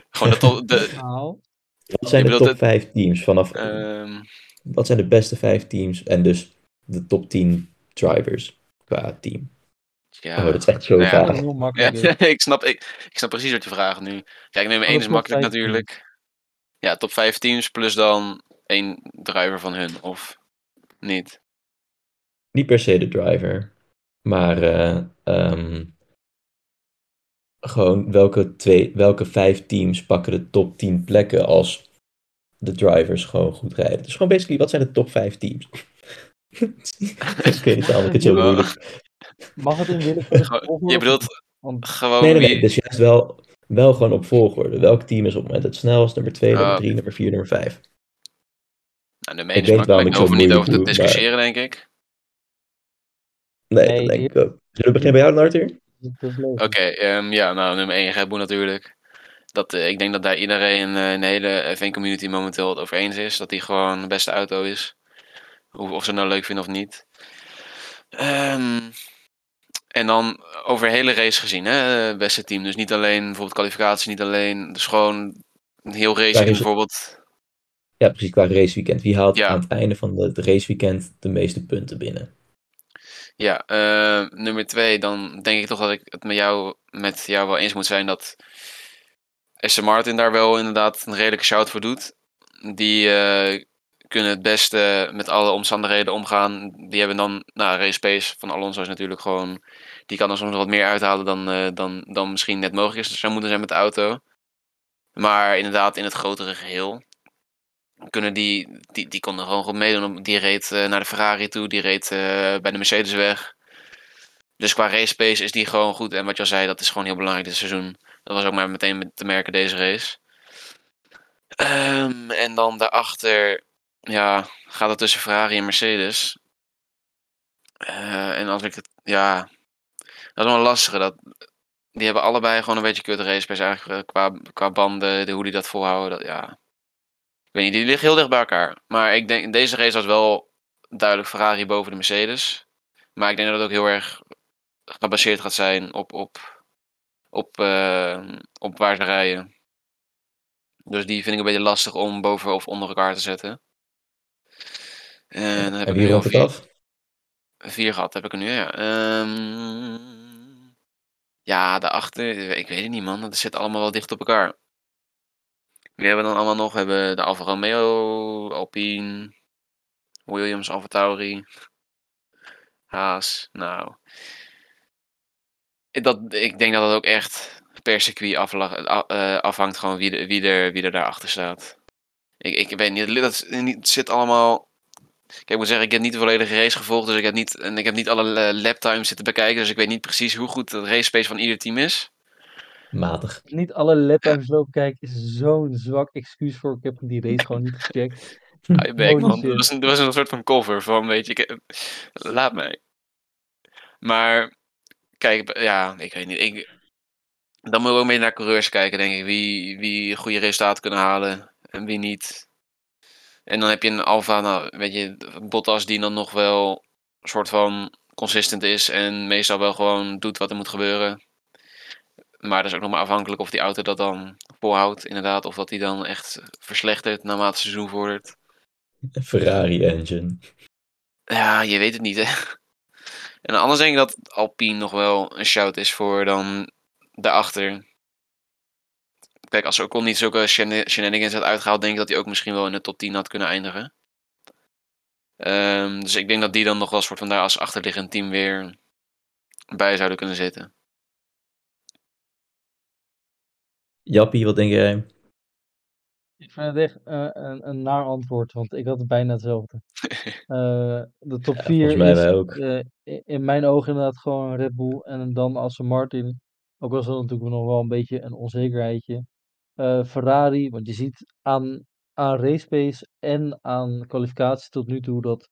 Gewoon de top... De, Nou, Wat zijn de top het- 5 teams vanaf... ehm, Wat zijn de beste 5 teams en dus de top 10 drivers qua team? ja. Oh, dat is echt zo Nou ja, heel makkelijk. dit. ik, snap, ik, ik snap precies wat je vraagt nu. Kijk, nummer Oh, 1 de is makkelijk natuurlijk. Ja, top 5 teams plus dan één driver van hun, of niet? Niet per se de driver, maar eh, ehm, gewoon welke, twee, welke vijf teams pakken de top 10 plekken als de drivers gewoon goed rijden. Dus gewoon basically, wat zijn de top 5 teams? ik weet niet waarom ik het zo moeilijk. Mag het in volgorde? Je bedoelt gewoon Nee, nee, nee. Dus juist wel, wel gewoon op volgorde. Welk team is op het moment het snelst? Nummer 2, nummer Ah. 3, nummer 4, nummer 5. Nou, nummer Ik 1 is weet waarom makkelijk, ik daar zo hoeven we niet over te discussiëren, denk ik. Nee, Nee, dat denk je- ik ook. Zullen we beginnen bij jou, Arthur? Oké, ehm, ja, nou, nummer 1 Red Bull natuurlijk. Dat, eh, ik denk dat daar iedereen eh, in de hele F1-community momenteel het over eens is. Dat die gewoon de beste auto is. Of, of ze het nou leuk vinden of niet. Ehm, en dan over de hele race gezien, hè, eh, beste team. Dus niet alleen bijvoorbeeld kwalificatie, niet alleen. Dus gewoon een heel race het? bijvoorbeeld. Ja, precies, qua raceweekend. Wie haalt Ja. aan het einde van de raceweekend de meeste punten binnen? Ja, eh, nummer 2, dan denk ik toch dat ik het met jou, met jou wel eens moet zijn dat Aston Martin daar wel inderdaad een redelijke shout voor doet. Die eh, kunnen het beste met alle omstandigheden omgaan. Die hebben dan, nou, race pace van Alonso is natuurlijk gewoon, die kan er soms wat meer uithalen dan, eh, dan, dan misschien net mogelijk is. Dus zou moeten zijn met de auto. Maar inderdaad, in het grotere geheel kunnen die, die, die konden gewoon goed meedoen. Die reed eh, naar de Ferrari toe, die reed eh, bij de Mercedes weg. Dus qua race pace is die gewoon goed. En wat je al zei, dat is gewoon heel belangrijk dit seizoen. Dat was ook maar meteen te merken deze race. Ehm, en dan daarachter, ja, gaat het tussen Ferrari en Mercedes. Eh, en als ik het, ja, dat is wel lastige. Dat, die hebben allebei gewoon een beetje kut race pace eigenlijk qua, qua banden, de, hoe die dat volhouden. Dat, ja, ik weet niet, die liggen heel dicht bij elkaar. Maar ik denk, deze race was wel duidelijk Ferrari boven de Mercedes. Maar ik denk dat het ook heel erg gebaseerd gaat zijn op, op, op, eh, op waar ze rijden. Dus die vind ik een beetje lastig om boven of onder elkaar te zetten. En dan heb en ik nu al vier, af? vier gehad, heb ik er nu, ja. Ehm, ja, daarachter, ik weet het niet man, dat zit allemaal wel dicht op elkaar. Wie hebben we dan allemaal nog? We hebben de Alfa Romeo, Alpine, Williams, Alfa Haas. Nou, dat, ik denk dat dat ook echt per circuit a- eh, afhangt gewoon wie, wie, er, wie er daarachter staat. Ik, ik weet niet, dat het zit allemaal... Ik moet zeggen, ik heb niet de volledige race gevolgd, dus ik heb niet, en ik heb niet alle eh, laptimes zitten bekijken, dus ik weet niet precies hoe goed de race pace van ieder team is. Matig. Niet alle laptimes lopen kijken is zo'n zwak excuus voor. Ik heb die race gewoon niet gecheckt. Hou je bek, Holy man. Dat was, een, dat was een soort van cover van, weet je, ik, laat mij. Maar, kijk, ja, ik weet niet. Ik, dan moeten we ook mee naar coureurs kijken, denk ik. Wie, wie goede resultaten kunnen halen en wie niet. En dan heb je een Alfa, nou, weet je, Bottas die dan nog wel een soort van consistent is en meestal wel gewoon doet wat er moet gebeuren. Maar dat is ook nog maar afhankelijk of die auto dat dan volhoudt, inderdaad. Of dat die dan echt verslechtert naarmate het seizoen vordert. Ferrari engine. Ja, je weet het niet, hè. En anders denk ik dat Alpine nog wel een shout is voor dan daarachter. Kijk, als Ocon niet zulke shena- shenanigans had uitgehaald, denk ik dat hij ook misschien wel in de top 10 had kunnen eindigen. Ehm, dus ik denk dat die dan nog wel een soort van daar als achterliggend team weer bij zouden kunnen zitten. Jappie, wat denk jij? Ik vind het echt eh, een, een naar antwoord, want ik had het bijna hetzelfde. Eh, de top Ja, 4 volgens mij is wij ook. eh, in mijn ogen inderdaad gewoon Red Bull en dan Aston Martin. Ook was dat natuurlijk nog wel een beetje een onzekerheidje. Eh, Ferrari, want je ziet aan, aan race pace en aan kwalificatie tot nu toe dat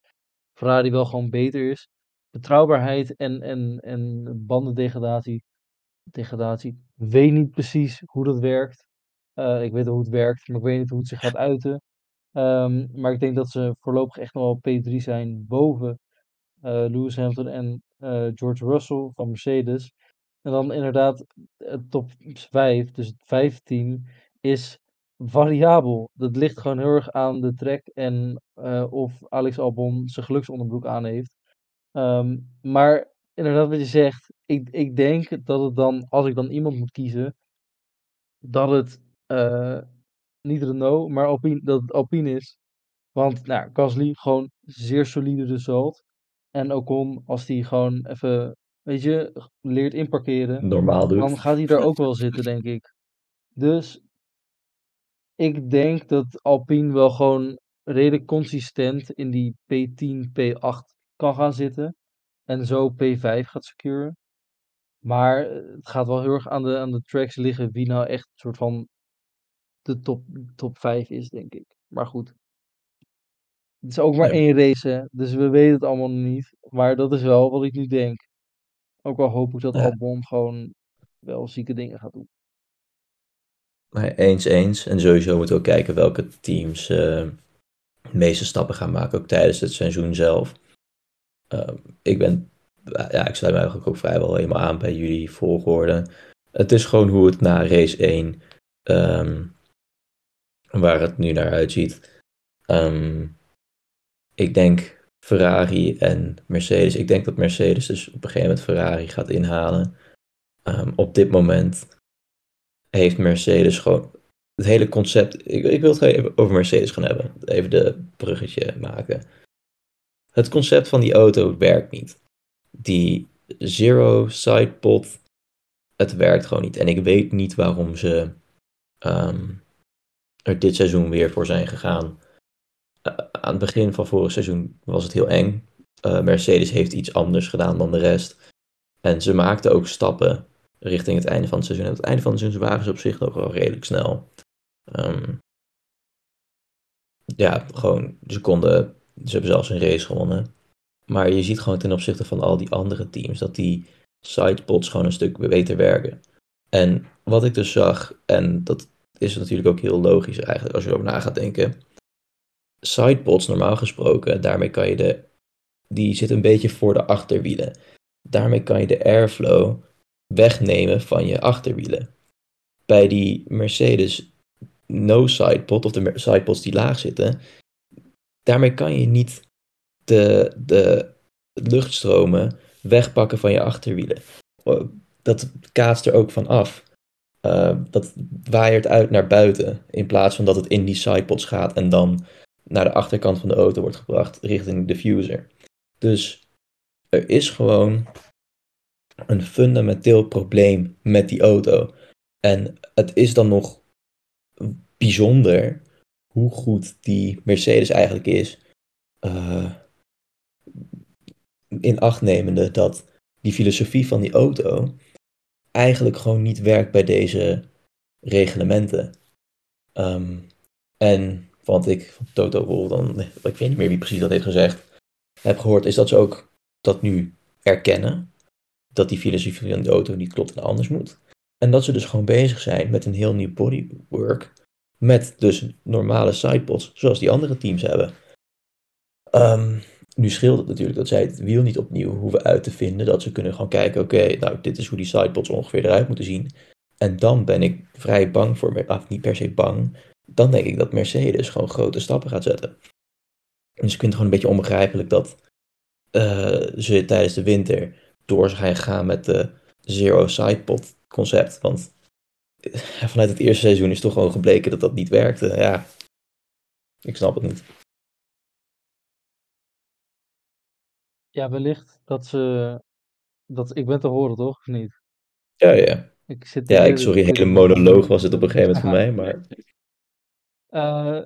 Ferrari wel gewoon beter is. Betrouwbaarheid en, en, en bandendegradatie. Degradatie. Weet niet precies hoe dat werkt. Eh, ik weet hoe het werkt, maar ik weet niet hoe het zich gaat uiten. Ehm, maar ik denk dat ze voorlopig echt nog wel P3 zijn boven eh, Lewis Hamilton en eh, George Russell van Mercedes. En dan inderdaad het top 5, dus het vijfde team, is variabel. Dat ligt gewoon heel erg aan de track en of Alex Albon zijn geluksonderbroek aan heeft. Ehm, maar inderdaad wat je zegt, ik, ik denk dat het dan, als ik dan iemand moet kiezen, dat het eh, niet Renault, maar Alpine, dat het Alpine is. Want nou, Gasly gewoon zeer solide result. En Ocon, als die gewoon even, weet je, leert inparkeren, Normaal doet. dan gaat hij daar ook wel zitten, denk ik. Dus ik denk dat Alpine wel gewoon redelijk consistent in die P10, P8 kan gaan zitten. En zo P5 gaat securen. Maar eh, het gaat wel heel erg aan de, aan de tracks liggen wie nou echt een soort van de top, top 5 is, denk ik. Maar goed. Het is ook maar één race, hè. Dus we weten het allemaal nog niet. Maar dat is wel wat ik nu denk. Ook al hoop ik dat Ja. Albon gewoon wel zieke dingen gaat doen. Maar eens, eens. En sowieso moeten we ook kijken welke teams eh, de meeste stappen gaan maken, ook tijdens het seizoen zelf. Ehm, ik ben, ja, ik sluit me eigenlijk ook vrijwel helemaal aan bij jullie volgorde. Het is gewoon hoe het na race 1, ehm, waar het nu naar uitziet. Ehm, ik denk Ferrari en Mercedes. Ik denk dat Mercedes dus op een gegeven moment Ferrari gaat inhalen. Ehm, op dit moment heeft Mercedes gewoon het hele concept. Ik, ik wil het even over Mercedes gaan hebben. Even de bruggetje maken. Het concept van die auto werkt niet. Die zero side pod, het werkt gewoon niet. En ik weet niet waarom ze ehm, er dit seizoen weer voor zijn gegaan. Eh, aan het begin van vorig seizoen was het heel eng. Eh, Mercedes heeft iets anders gedaan dan de rest. En ze maakten ook stappen richting het einde van het seizoen. En aan het einde van het seizoen waren ze op zich nog wel redelijk snel. Ehm, ja, gewoon, ze konden, ze hebben zelfs een race gewonnen. Maar je ziet gewoon ten opzichte van al die andere teams dat die sidepods gewoon een stuk beter werken. En wat ik dus zag, en dat is natuurlijk ook heel logisch eigenlijk als je erover na gaat denken. Sidepods normaal gesproken, daarmee kan je de, die zit een beetje voor de achterwielen. Daarmee kan je de airflow wegnemen van je achterwielen. Bij die Mercedes no sidepod, of de sidepods die laag zitten, daarmee kan je niet de, de luchtstromen wegpakken van je achterwielen. Dat kaatst er ook van af. Uh, dat waaiert uit naar buiten, in plaats van dat het in die sidepods gaat en dan naar de achterkant van de auto wordt gebracht richting de diffuser. Dus er is gewoon een fundamenteel probleem met die auto. En het is dan nog bijzonder hoe goed die Mercedes eigenlijk is. Uh, in acht nemende dat die filosofie van die auto eigenlijk gewoon niet werkt bij deze reglementen. Um, en wat ik van Toto Wolff dan, ik weet niet meer wie precies dat heeft gezegd, heb gehoord, is dat ze ook dat nu erkennen. Dat die filosofie van de auto niet klopt en anders moet. En dat ze dus gewoon bezig zijn met een heel nieuw bodywork. Met dus normale sidepods, zoals die andere teams hebben. Um, nu scheelt het natuurlijk dat zij het wiel niet opnieuw hoeven uit te vinden. Dat ze kunnen gewoon kijken, oké, nou dit is hoe die sidepods ongeveer eruit moeten zien. En dan ben ik vrij bang voor, of niet per se bang. Dan denk ik dat Mercedes gewoon grote stappen gaat zetten. Dus ik vind het gewoon een beetje onbegrijpelijk dat uh, ze tijdens de winter door zijn gaan met de zero sidepod concept. Want vanuit het eerste seizoen is toch gewoon gebleken dat dat niet werkte. Ja, ik snap het niet. Ja, wellicht dat ze. Dat, ik ben te horen, toch? Of niet? Ja, ja. Ik zit ja, ik, sorry, hele monoloog was het op een gegeven moment voor mij, maar Eh,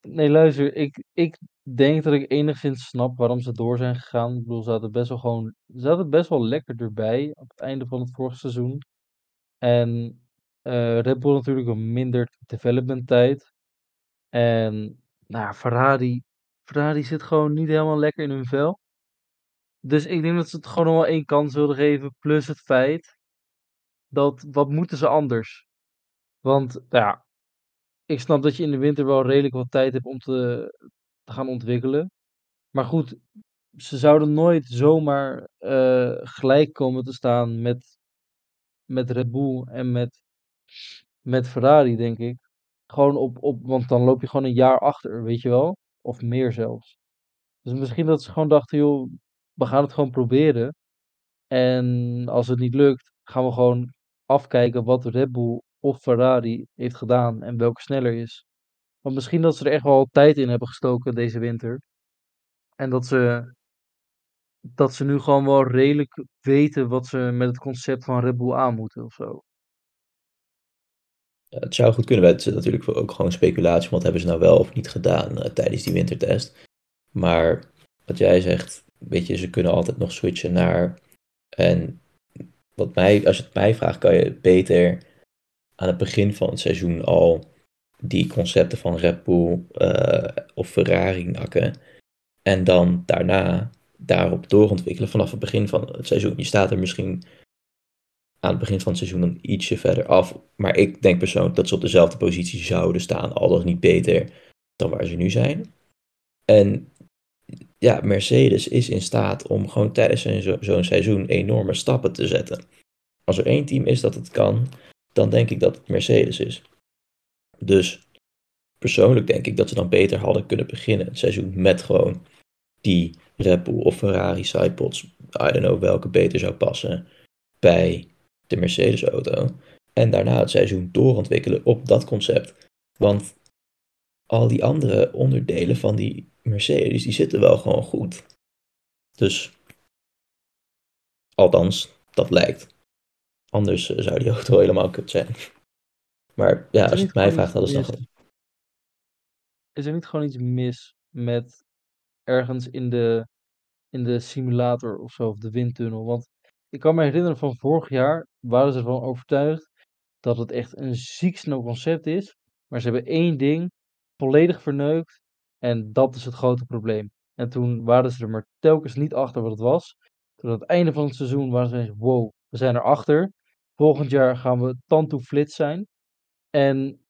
nee, luister, ik, ik denk dat ik enigszins snap waarom ze door zijn gegaan. Ik bedoel, ze hadden best wel gewoon, ze hadden best wel lekker erbij op het einde van het vorige seizoen. En eh Red Bull natuurlijk wat minder development tijd. En nou, Ferrari, Ferrari zit gewoon niet helemaal lekker in hun vel. Dus ik denk dat ze het gewoon nog wel één kans wilden geven. Plus het feit dat, wat moeten ze anders? Want ja, ik snap dat je in de winter wel redelijk wat tijd hebt om te, te gaan ontwikkelen. Maar goed, ze zouden nooit zomaar eh, gelijk komen te staan met, met Red Bull en met, met Ferrari, denk ik. Gewoon op, op, want dan loop je gewoon een jaar achter, weet je wel? Of meer zelfs. Dus misschien dat ze gewoon dachten, joh, we gaan het gewoon proberen. En als het niet lukt, gaan we gewoon afkijken wat Red Bull of Ferrari heeft gedaan en welke sneller is. Want misschien dat ze er echt wel tijd in hebben gestoken deze winter. En dat ze, dat ze nu gewoon wel redelijk weten wat ze met het concept van Red Bull aan moeten of zo. Ja, het zou goed kunnen. Het is natuurlijk ook gewoon speculatie. Wat hebben ze nou wel of niet gedaan eh, tijdens die wintertest? Maar wat jij zegt, weet je, ze kunnen altijd nog switchen naar. En wat mij, als het mij vraagt, kan je beter aan het begin van het seizoen al die concepten van Red Bull eh, of Ferrari nakken. En dan daarna daarop doorontwikkelen vanaf het begin van het seizoen. Je staat er misschien aan het begin van het seizoen een ietsje verder af. Maar ik denk persoonlijk dat ze op dezelfde positie zouden staan, al dan niet beter dan waar ze nu zijn. En ja, Mercedes is in staat om gewoon tijdens zo'n seizoen enorme stappen te zetten. Als er één team is dat het kan, dan denk ik dat het Mercedes is. Dus persoonlijk denk ik dat ze dan beter hadden kunnen beginnen het seizoen met gewoon die Red Bull of Ferrari sidepods. I don't know welke beter zou passen bij de Mercedes auto. En daarna het seizoen doorontwikkelen op dat concept. Want al die andere onderdelen van die Mercedes, die zitten wel gewoon goed. Dus, althans, dat lijkt. Anders eh, zou die auto helemaal kut zijn. Maar ja, als je het mij vraagt, hadden ze dan Is er niet gewoon iets mis met ergens in de, in de simulator of zo, of de windtunnel? Want ik kan me herinneren van vorig jaar waren ze ervan overtuigd dat het echt een ziek snel concept is. Maar ze hebben één ding volledig verneukt en dat is het grote probleem. En toen waren ze er maar telkens niet achter wat het was. Toen aan het einde van het seizoen waren ze eens, wow, we zijn erachter. Volgend jaar gaan we tantoe flits zijn. En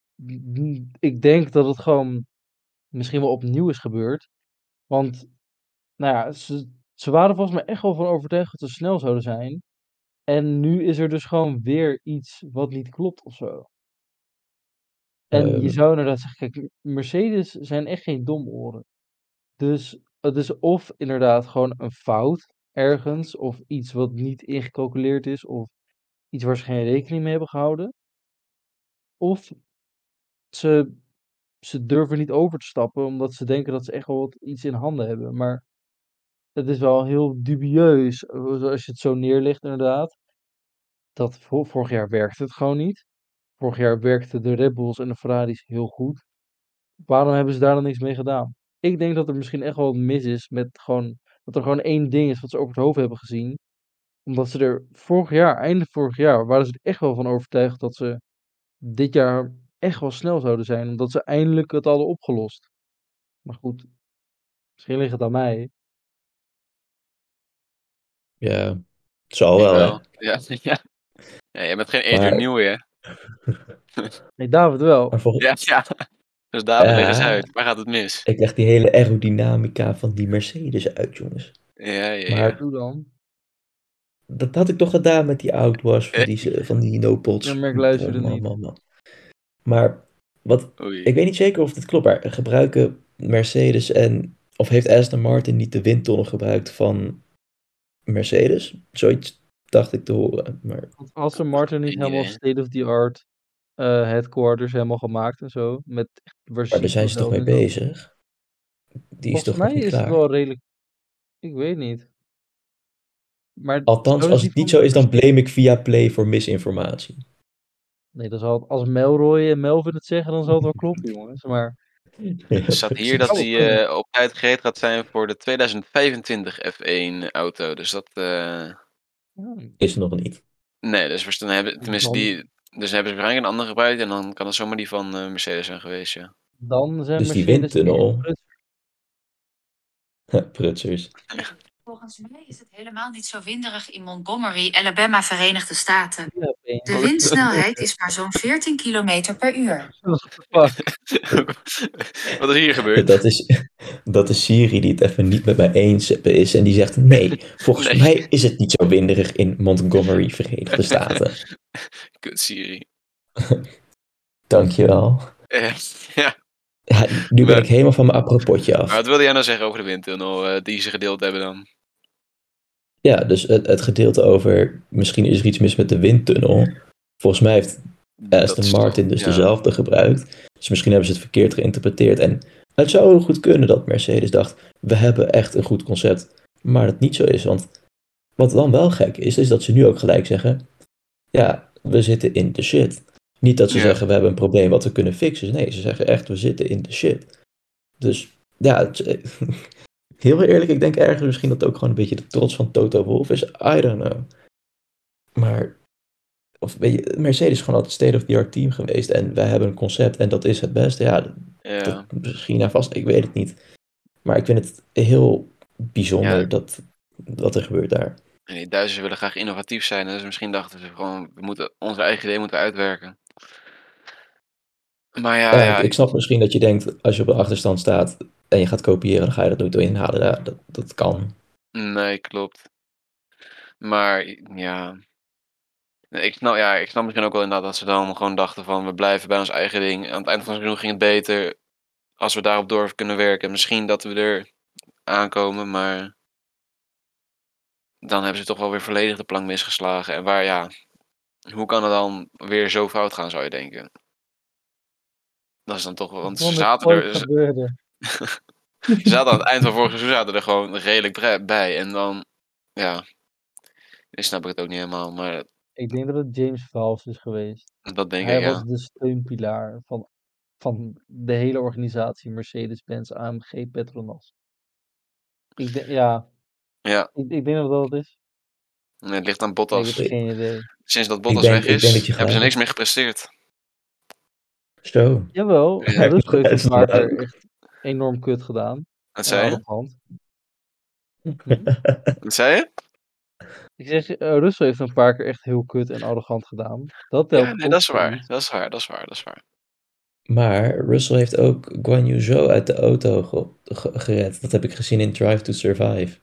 ik denk dat het gewoon misschien wel opnieuw is gebeurd. Want, nou ja, ze, ze waren volgens mij echt wel van overtuigd dat ze snel zouden zijn. En nu is er dus gewoon weer iets wat niet klopt of zo. En je Ehm. zou inderdaad zeggen, kijk, Mercedes zijn echt geen domoren. Dus het is of inderdaad gewoon een fout ergens, of iets wat niet ingecalculeerd is, of iets waar ze geen rekening mee hebben gehouden. Of ze, ze durven niet over te stappen, omdat ze denken dat ze echt wel wat, iets in handen hebben. Maar het is wel heel dubieus, eh, als je het zo neerlegt inderdaad. Dat vorig jaar werkte het gewoon niet. Vorig jaar werkten de Red Bulls en de Ferraris heel goed. Waarom hebben ze daar dan niks mee gedaan? Ik denk dat er misschien echt wel wat mis is met gewoon, dat er gewoon één ding is wat ze over het hoofd hebben gezien. Omdat ze er vorig jaar, einde vorig jaar, waren ze er echt wel van overtuigd dat ze dit jaar echt wel snel zouden zijn. Omdat ze eindelijk het hadden opgelost. Maar goed, misschien ligt het aan mij. Ja, het zal wel, hè? Ja, ja. ja, jij bent geen Adrian Maar- Newey, hè? Nee, David wel. Maar volgens, Ja, ja. Dus daar Ja. leg eens uit. Waar gaat het mis? ik leg die hele aerodynamica van die Mercedes uit, jongens. Ja, ja, ja. Maar- Doe dan. Dat had ik toch gedaan met die outwash van die, van die no-pots. Ja, maar ik luisterde Oh, man, niet. man, man. Maar wat, Oei. ik weet niet zeker of dit klopt, maar gebruiken Mercedes en... Of heeft Aston Martin niet de windtonnen gebruikt van Mercedes? Zoiets dacht ik te horen. Maar Want Aston Martin niet helemaal state-of-the-art eh, headquarters helemaal gemaakt en zo. Met echt Maar daar zijn ze toch mee bezig? Die is Volgens toch mij is het wel redelijk. Ik weet niet. Maar Althans, als het niet zo is, dan blame ik via Play voor misinformatie. Nee, dan zal het, als Melroy en Melvin het zeggen, dan zal het wel kloppen, jongens. Maar Er staat hier dat Zou hij eh, op tijd gereed gaat zijn voor de 2025 F1 auto. Dus dat. eh, Is er nog niet. Nee, dus we- dan hebben, tenminste die. Dus dan hebben ze waarschijnlijk een andere gebruikt en dan kan het zomaar die van eh, Mercedes zijn geweest, ja. dan zijn Dus die Mercedes windtunnel- echt prut- Prutsers. Volgens mij is het helemaal niet zo winderig in Montgomery, Alabama, Verenigde Staten. De windsnelheid is maar zo'n 14 km per uur. Wat is hier gebeurd? Dat is, dat is Siri die het even niet met mij eens is. En die zegt: Nee, volgens Nee. mij is het niet zo winderig in Montgomery, Verenigde Staten. Kut Siri. Dankjewel. Eh, ja, Ja, nu ben ik helemaal van mijn apropotje maar af. wat wilde jij nou zeggen over de windtunnel eh, die ze gedeeld hebben dan? Ja, dus het, het gedeelte over misschien is er iets mis met de windtunnel. Volgens mij heeft Aston Martin dus ja. dezelfde gebruikt. Dus misschien hebben ze het verkeerd geïnterpreteerd. En het zou heel goed kunnen dat Mercedes dacht: we hebben echt een goed concept. Maar dat niet zo is. Want wat dan wel gek is, is dat ze nu ook gelijk zeggen: ja, we zitten in de shit. Niet dat ze Ja. zeggen: we hebben een probleem wat we kunnen fixen. Nee, ze zeggen echt: we zitten in de shit. Dus ja, het- heel eerlijk, ik denk ergens misschien dat het ook gewoon een beetje de trots van Toto Wolff is. I don't know. Maar of weet je, Mercedes is gewoon altijd state-of-the-art team geweest. En wij hebben een concept en dat is het beste. Ja, dat, Ja. dat- misschien en vast, ik weet het niet. Maar ik vind het heel bijzonder Ja. dat, wat er gebeurt daar. En die Duitsers willen graag innovatief zijn. Dus misschien dachten ze gewoon, we moeten onze eigen idee moeten uitwerken. Maar ja, Ja, ja, ik, ik snap misschien dat je denkt, als je op een achterstand staat en je gaat kopiëren, dan ga je dat nooit inhalen. Ja, dat, dat kan. nee, klopt. Maar ja. Ik snap, ja, ik snap misschien ook wel inderdaad dat ze dan gewoon dachten van we blijven bij ons eigen ding. Aan het eind van het seizoen ging het beter. Als we daarop door kunnen werken. Misschien dat we er aankomen, maar dan hebben ze toch wel weer volledig de plank misgeslagen. En waar ja, hoe kan het dan weer zo fout gaan zou je denken? Dat is dan toch wel, want ze er zaten er, ze. Ze zaten aan het eind van vorig seizoen zaten er gewoon redelijk bij. En dan, ja, nu snap ik het ook niet helemaal, maar Ik denk dat het James Vals is geweest. dat denk Hij ik, ja. was de steunpilaar van, van de hele organisatie Mercedes-Benz AMG Petronas. Ik denk, ja, Ja, ik, ik denk dat dat het is. en het ligt aan Ik Bottas. heb geen idee. Sinds dat Bottas denk- weg ik is, dat hebben ze niks meer gepresteerd. Zo. Jawel, Ja, heeft is wel- keer echt enorm kut gedaan. Wat zei je? Wat zei je? Ik zeg, eh, Russell heeft een paar keer echt heel kut en arrogant gedaan. Dat Ja, nee, dat is waar. Dat is waar, dat is waar, dat is waar. Maar Russell heeft ook Guan Yu Zhou uit de auto ge- ge- gered. Dat heb ik gezien in Drive to Survive.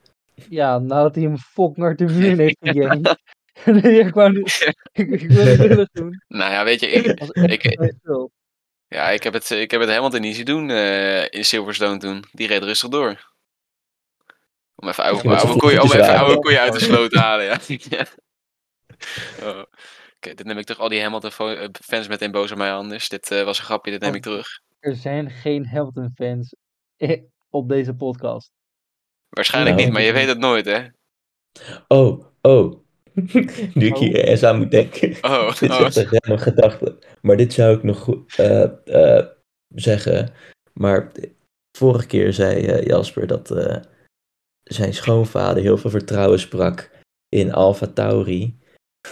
Ja, nadat hij hem fok naar de muur heeft nee, ik wou niet, ik, ik wil niet lullig doen. Nou ja, weet je, ik, Ik- schuld. Ja, ik heb het, ik heb het Hamilton niet zien doen eh, in Silverstone toen. Die reed rustig door. Om even oude, Ja, koeien, om even waren. oude koeien uit de sloot te halen, ja. Ja. Oh. Oké, dit neem ik terug. Al die Hamilton fo- eh, fans meteen boos op mij anders. Dit eh, was een grapje, dit neem Oh. ik terug. Er zijn geen Hamilton-fans op deze podcast. Waarschijnlijk Nou. niet, maar je weet het nooit, hè? Oh, oh. Nu ik hier eens aan moet denken. Oh, dit is oh. echt een random gedachte. Maar dit zou ik nog goed eh, eh, zeggen. Maar vorige keer zei eh, Jasper dat eh, zijn schoonvader heel veel vertrouwen sprak in Alpha Tauri.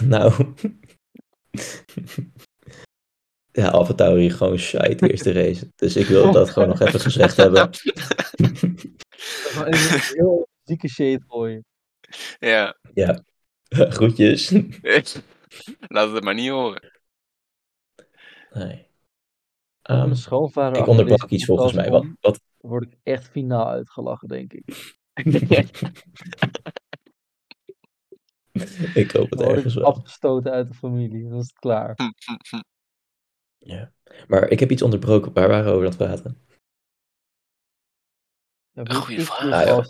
Nou. ja, Alpha Tauri gewoon shite eerste race. Dus ik wil dat gewoon nog even gezegd hebben. Dat is een heel zieke shade gooien. Ja, ja. Groetjes. laat het maar niet horen. Nee. Ehm, mijn schoonvader ik onderbrak iets volgens mij. Wat, wat, word ik echt finaal uitgelachen, denk ik. ik hoop het ergens ik wel. afgestoten uit de familie. Dan is het klaar. Ja. Maar ik heb iets onderbroken. Waar waren we over aan het praten? Ja, Een weet goede ik vraag. Ah, ja.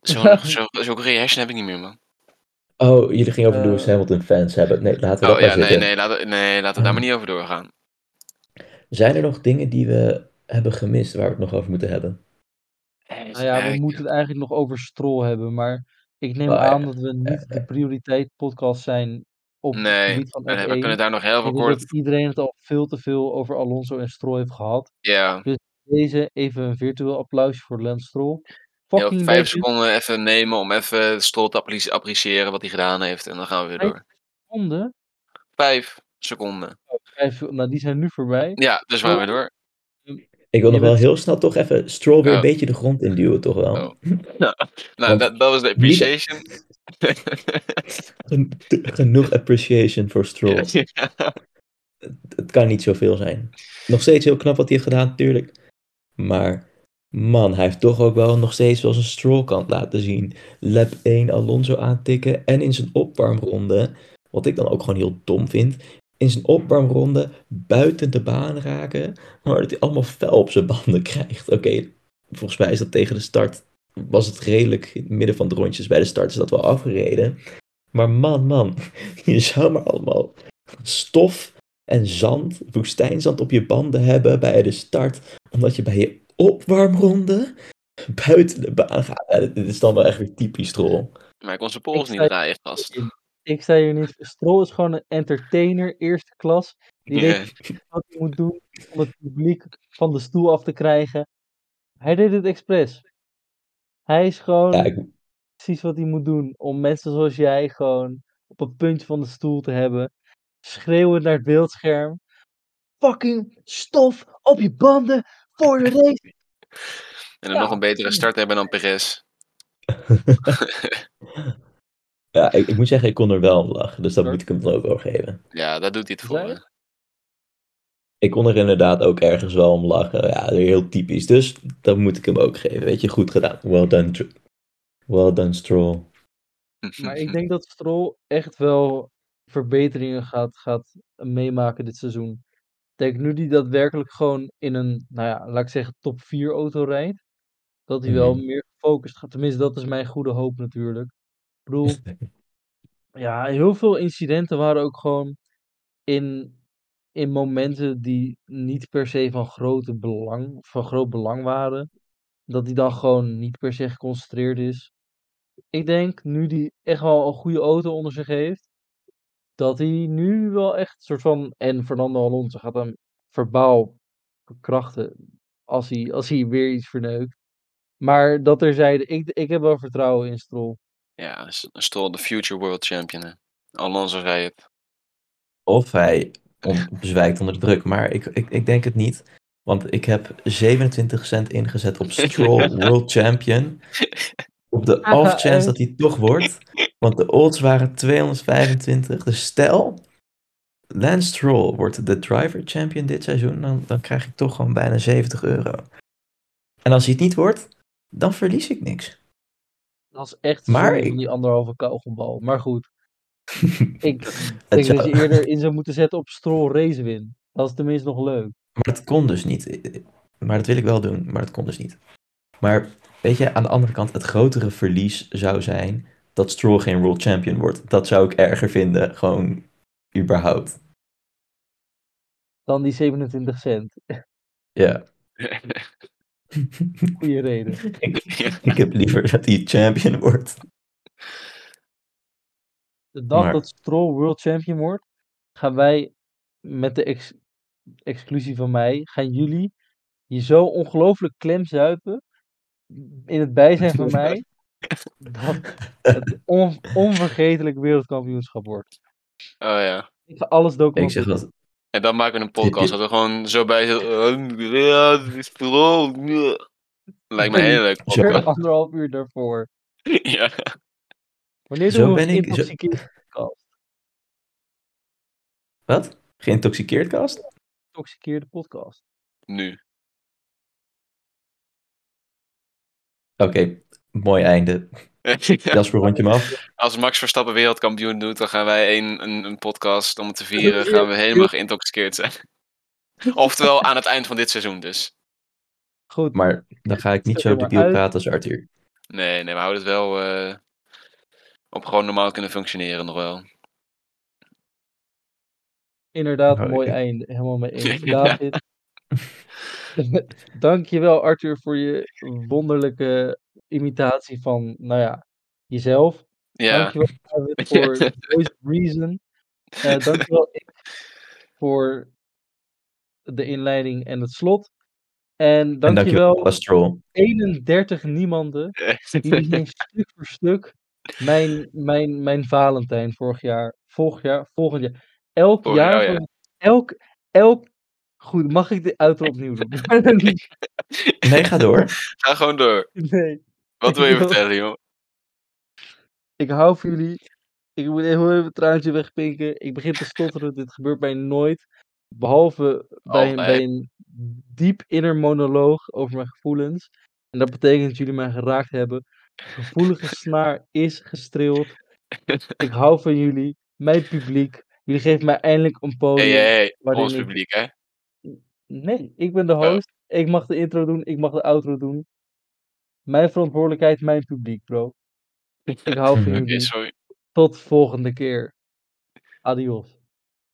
Zo'n zo, hersen heb ik niet meer, man. Oh, jullie gingen over Eh. Lewis Hamilton fans hebben. Nee, laten we Oh dat maar ja, nee, zitten. nee, laten we, nee, laten we daar maar niet over doorgaan. Zijn er nog dingen die we hebben gemist waar we het nog over moeten hebben? Nou ja, we moeten het eigenlijk nog over Stroll hebben, maar ik neem Oh, ja. aan dat we niet de prioriteit podcast zijn op het Nee, gebied van we, F1. we kunnen daar nog heel Ik veel denk kort... dat iedereen het al veel te veel over Alonso en Stroll heeft gehad. Ja, Deze even een virtueel applausje voor Lance Stroll. Vijf seconden even nemen om even Stroll te appreci- appreciëren wat hij gedaan heeft. En dan gaan we weer Vijf door. seconden. Vijf seconden. Vijf- nou, die zijn nu voorbij. Ja, dus we gaan weer door. Ik wil nog wel heel snel toch even Stroll weer Oh. een beetje de grond induwen, toch wel. Oh. Nou, Want dat, dat was de appreciation. Gen- Genoeg appreciation voor Stroll. Ja. Het kan niet zoveel zijn. Nog steeds heel knap wat hij heeft gedaan, natuurlijk. Maar man, hij heeft toch ook wel nog steeds wel zijn Stroll-kant laten zien. Lap 1 Alonso aantikken en in zijn opwarmronde, wat ik dan ook gewoon heel dom vind, in zijn opwarmronde buiten de baan raken, maar dat hij allemaal fel op zijn banden krijgt. Oké, volgens mij is dat tegen de start, was het redelijk in het midden van de rondjes bij de start, is dat wel afgereden. Maar man, man, je zou maar allemaal stof en zand, woestijnzand op je banden hebben bij de start, omdat je bij je opwarmronde buiten de baan gaat. Ja, dit is dan wel echt weer typisch Stroll. Maar ik kon zijn pols niet draaien, gast. Ik zei hier niet, Stroll is gewoon een entertainer, eerste klas. Die Ja. weet wat hij moet doen om het publiek van de stoel af te krijgen. Hij deed het expres. Hij is gewoon Ja, ik, precies wat hij moet doen om mensen zoals jij gewoon op een puntje van de stoel te hebben. Schreeuwen naar het beeldscherm. Fucking stof op je banden voor de race. En dan Ja. nog een betere start hebben dan Perez. ja, ik, ik moet zeggen, ik kon er wel om lachen, dus dat moet ik hem dan ook wel geven. Ja, daar doet hij het voor. Hè. Ik kon er inderdaad ook ergens wel om lachen. Ja, heel typisch. Dus dat moet ik hem ook geven. Weet je, goed gedaan. Well done, well done Stroll. Maar ik denk dat Stroll echt wel verbeteringen gaat, gaat meemaken dit seizoen. Ik denk nu die daadwerkelijk gewoon in een, nou ja, laat ik zeggen, top 4 auto rijdt. Dat hij wel Mhm. meer gefocust gaat. Tenminste, dat is mijn goede hoop natuurlijk. Ik bedoel, ja, heel veel incidenten waren ook gewoon in, in momenten die niet per se van, grote belang, van groot belang waren. Dat hij dan gewoon niet per se geconcentreerd is. Ik denk, nu hij echt wel een goede auto onder zich heeft, dat hij nu wel echt een soort van. En Fernando Alonso gaat hem verbaal verkrachten als hij, als hij weer iets verneukt. Maar dat terzijde, ik, ik heb wel vertrouwen in Stroll. Ja, Stroll, de future world champion. hè. Alonso zei het. Of hij on- bezwijkt onder de druk. Maar ik, ik, ik denk het niet. Want ik heb 27 cent ingezet op Stroll World Champion. Op de Ah, off chance echt? dat hij toch wordt. Want de odds waren 225. Dus stel, Lance Stroll wordt de driver champion dit seizoen. Dan, dan krijg ik toch gewoon bijna 70 euro. En als hij het niet wordt, dan verlies ik niks. Dat is echt Maar ik- die anderhalve kauwgombal. Maar goed, ik Het denk zou- dat je eerder in zou moeten zetten op Stroll race win. Dat is tenminste nog leuk. Maar dat kon dus niet. Maar dat wil ik wel doen, maar dat kon dus niet. Maar weet je, aan de andere kant, het grotere verlies zou zijn dat Stroll geen world champion wordt. Dat zou ik erger vinden, gewoon überhaupt. Dan die 27 cent. Ja. Goede reden. ik, heb liever dat hij champion wordt. De dag Maar- dat Stroll World Champion wordt, gaan wij met de ex- exclusie van mij, gaan jullie je zo ongelooflijk klemzuipen in het bijzijn van mij, dat het on- onvergetelijk wereldkampioenschap wordt. Oh ja. Ik ga alles Ik documenteren. zeg dat. En dan maken we een podcast dat we gewoon zo bij zitten. "Oh, Ja, dit is Stroll. ja." Lijkt me leuke Zo. podcast. Anderhalf uur daarvoor. Ja. Wanneer Zo doen we ben een ik- zo- podcast? Wat? Geïntoxiceerd cast? Intoxiceerde podcast. Nu. Oké, mooi einde. Jasper, rond je hem af. Als Max Verstappen wereldkampioen doet, dan gaan wij een, een, een podcast om het te vieren. Gaan we helemaal geïntoxiceerd zijn. Oftewel aan het eind van dit seizoen dus. Goed, Maar dan ga ik niet zo debiel praten als Arthur. Nee, nee, we houden het wel eh, op gewoon normaal kunnen functioneren nog wel. inderdaad, Oh, mooi einde. Helemaal mee eens. David. Dankjewel Arthur voor je wonderlijke imitatie van, nou ja, jezelf. Ja, Dankjewel David voor Voice Reason. Eh dankjewel ik voor de inleiding en het slot. En En dankjewel, dankjewel Stroll. 31 niemanden die stuk voor stuk mijn, mijn, mijn Valentijn vorig jaar, vorig jaar, volgend jaar. Elk jaar, jaar, ja. van- elk, elk Goed, mag ik de outro opnieuw doen? Nee, ga door. Ga gewoon door. nee. Wat wil je vertellen, joh? Ik hou van jullie. Ik moet heel even een traantje wegpinken. Ik begin te stotteren. Dit gebeurt mij nooit. Behalve bij, een- nee. bij een diep inner monoloog over mijn gevoelens. En dat betekent dat jullie mij geraakt hebben. De gevoelige snaar is gestreeld. Ik hou van jullie. Mijn publiek. Jullie geven mij eindelijk een Hé, podium. hé, hé. waarin Ons ik- publiek, hè? Nee, ik ben de host. Ik mag de intro doen. Ik mag de outro doen. Mijn verantwoordelijkheid, mijn publiek, bro. Ik hou van jullie. sorry. Tot volgende keer. Adios.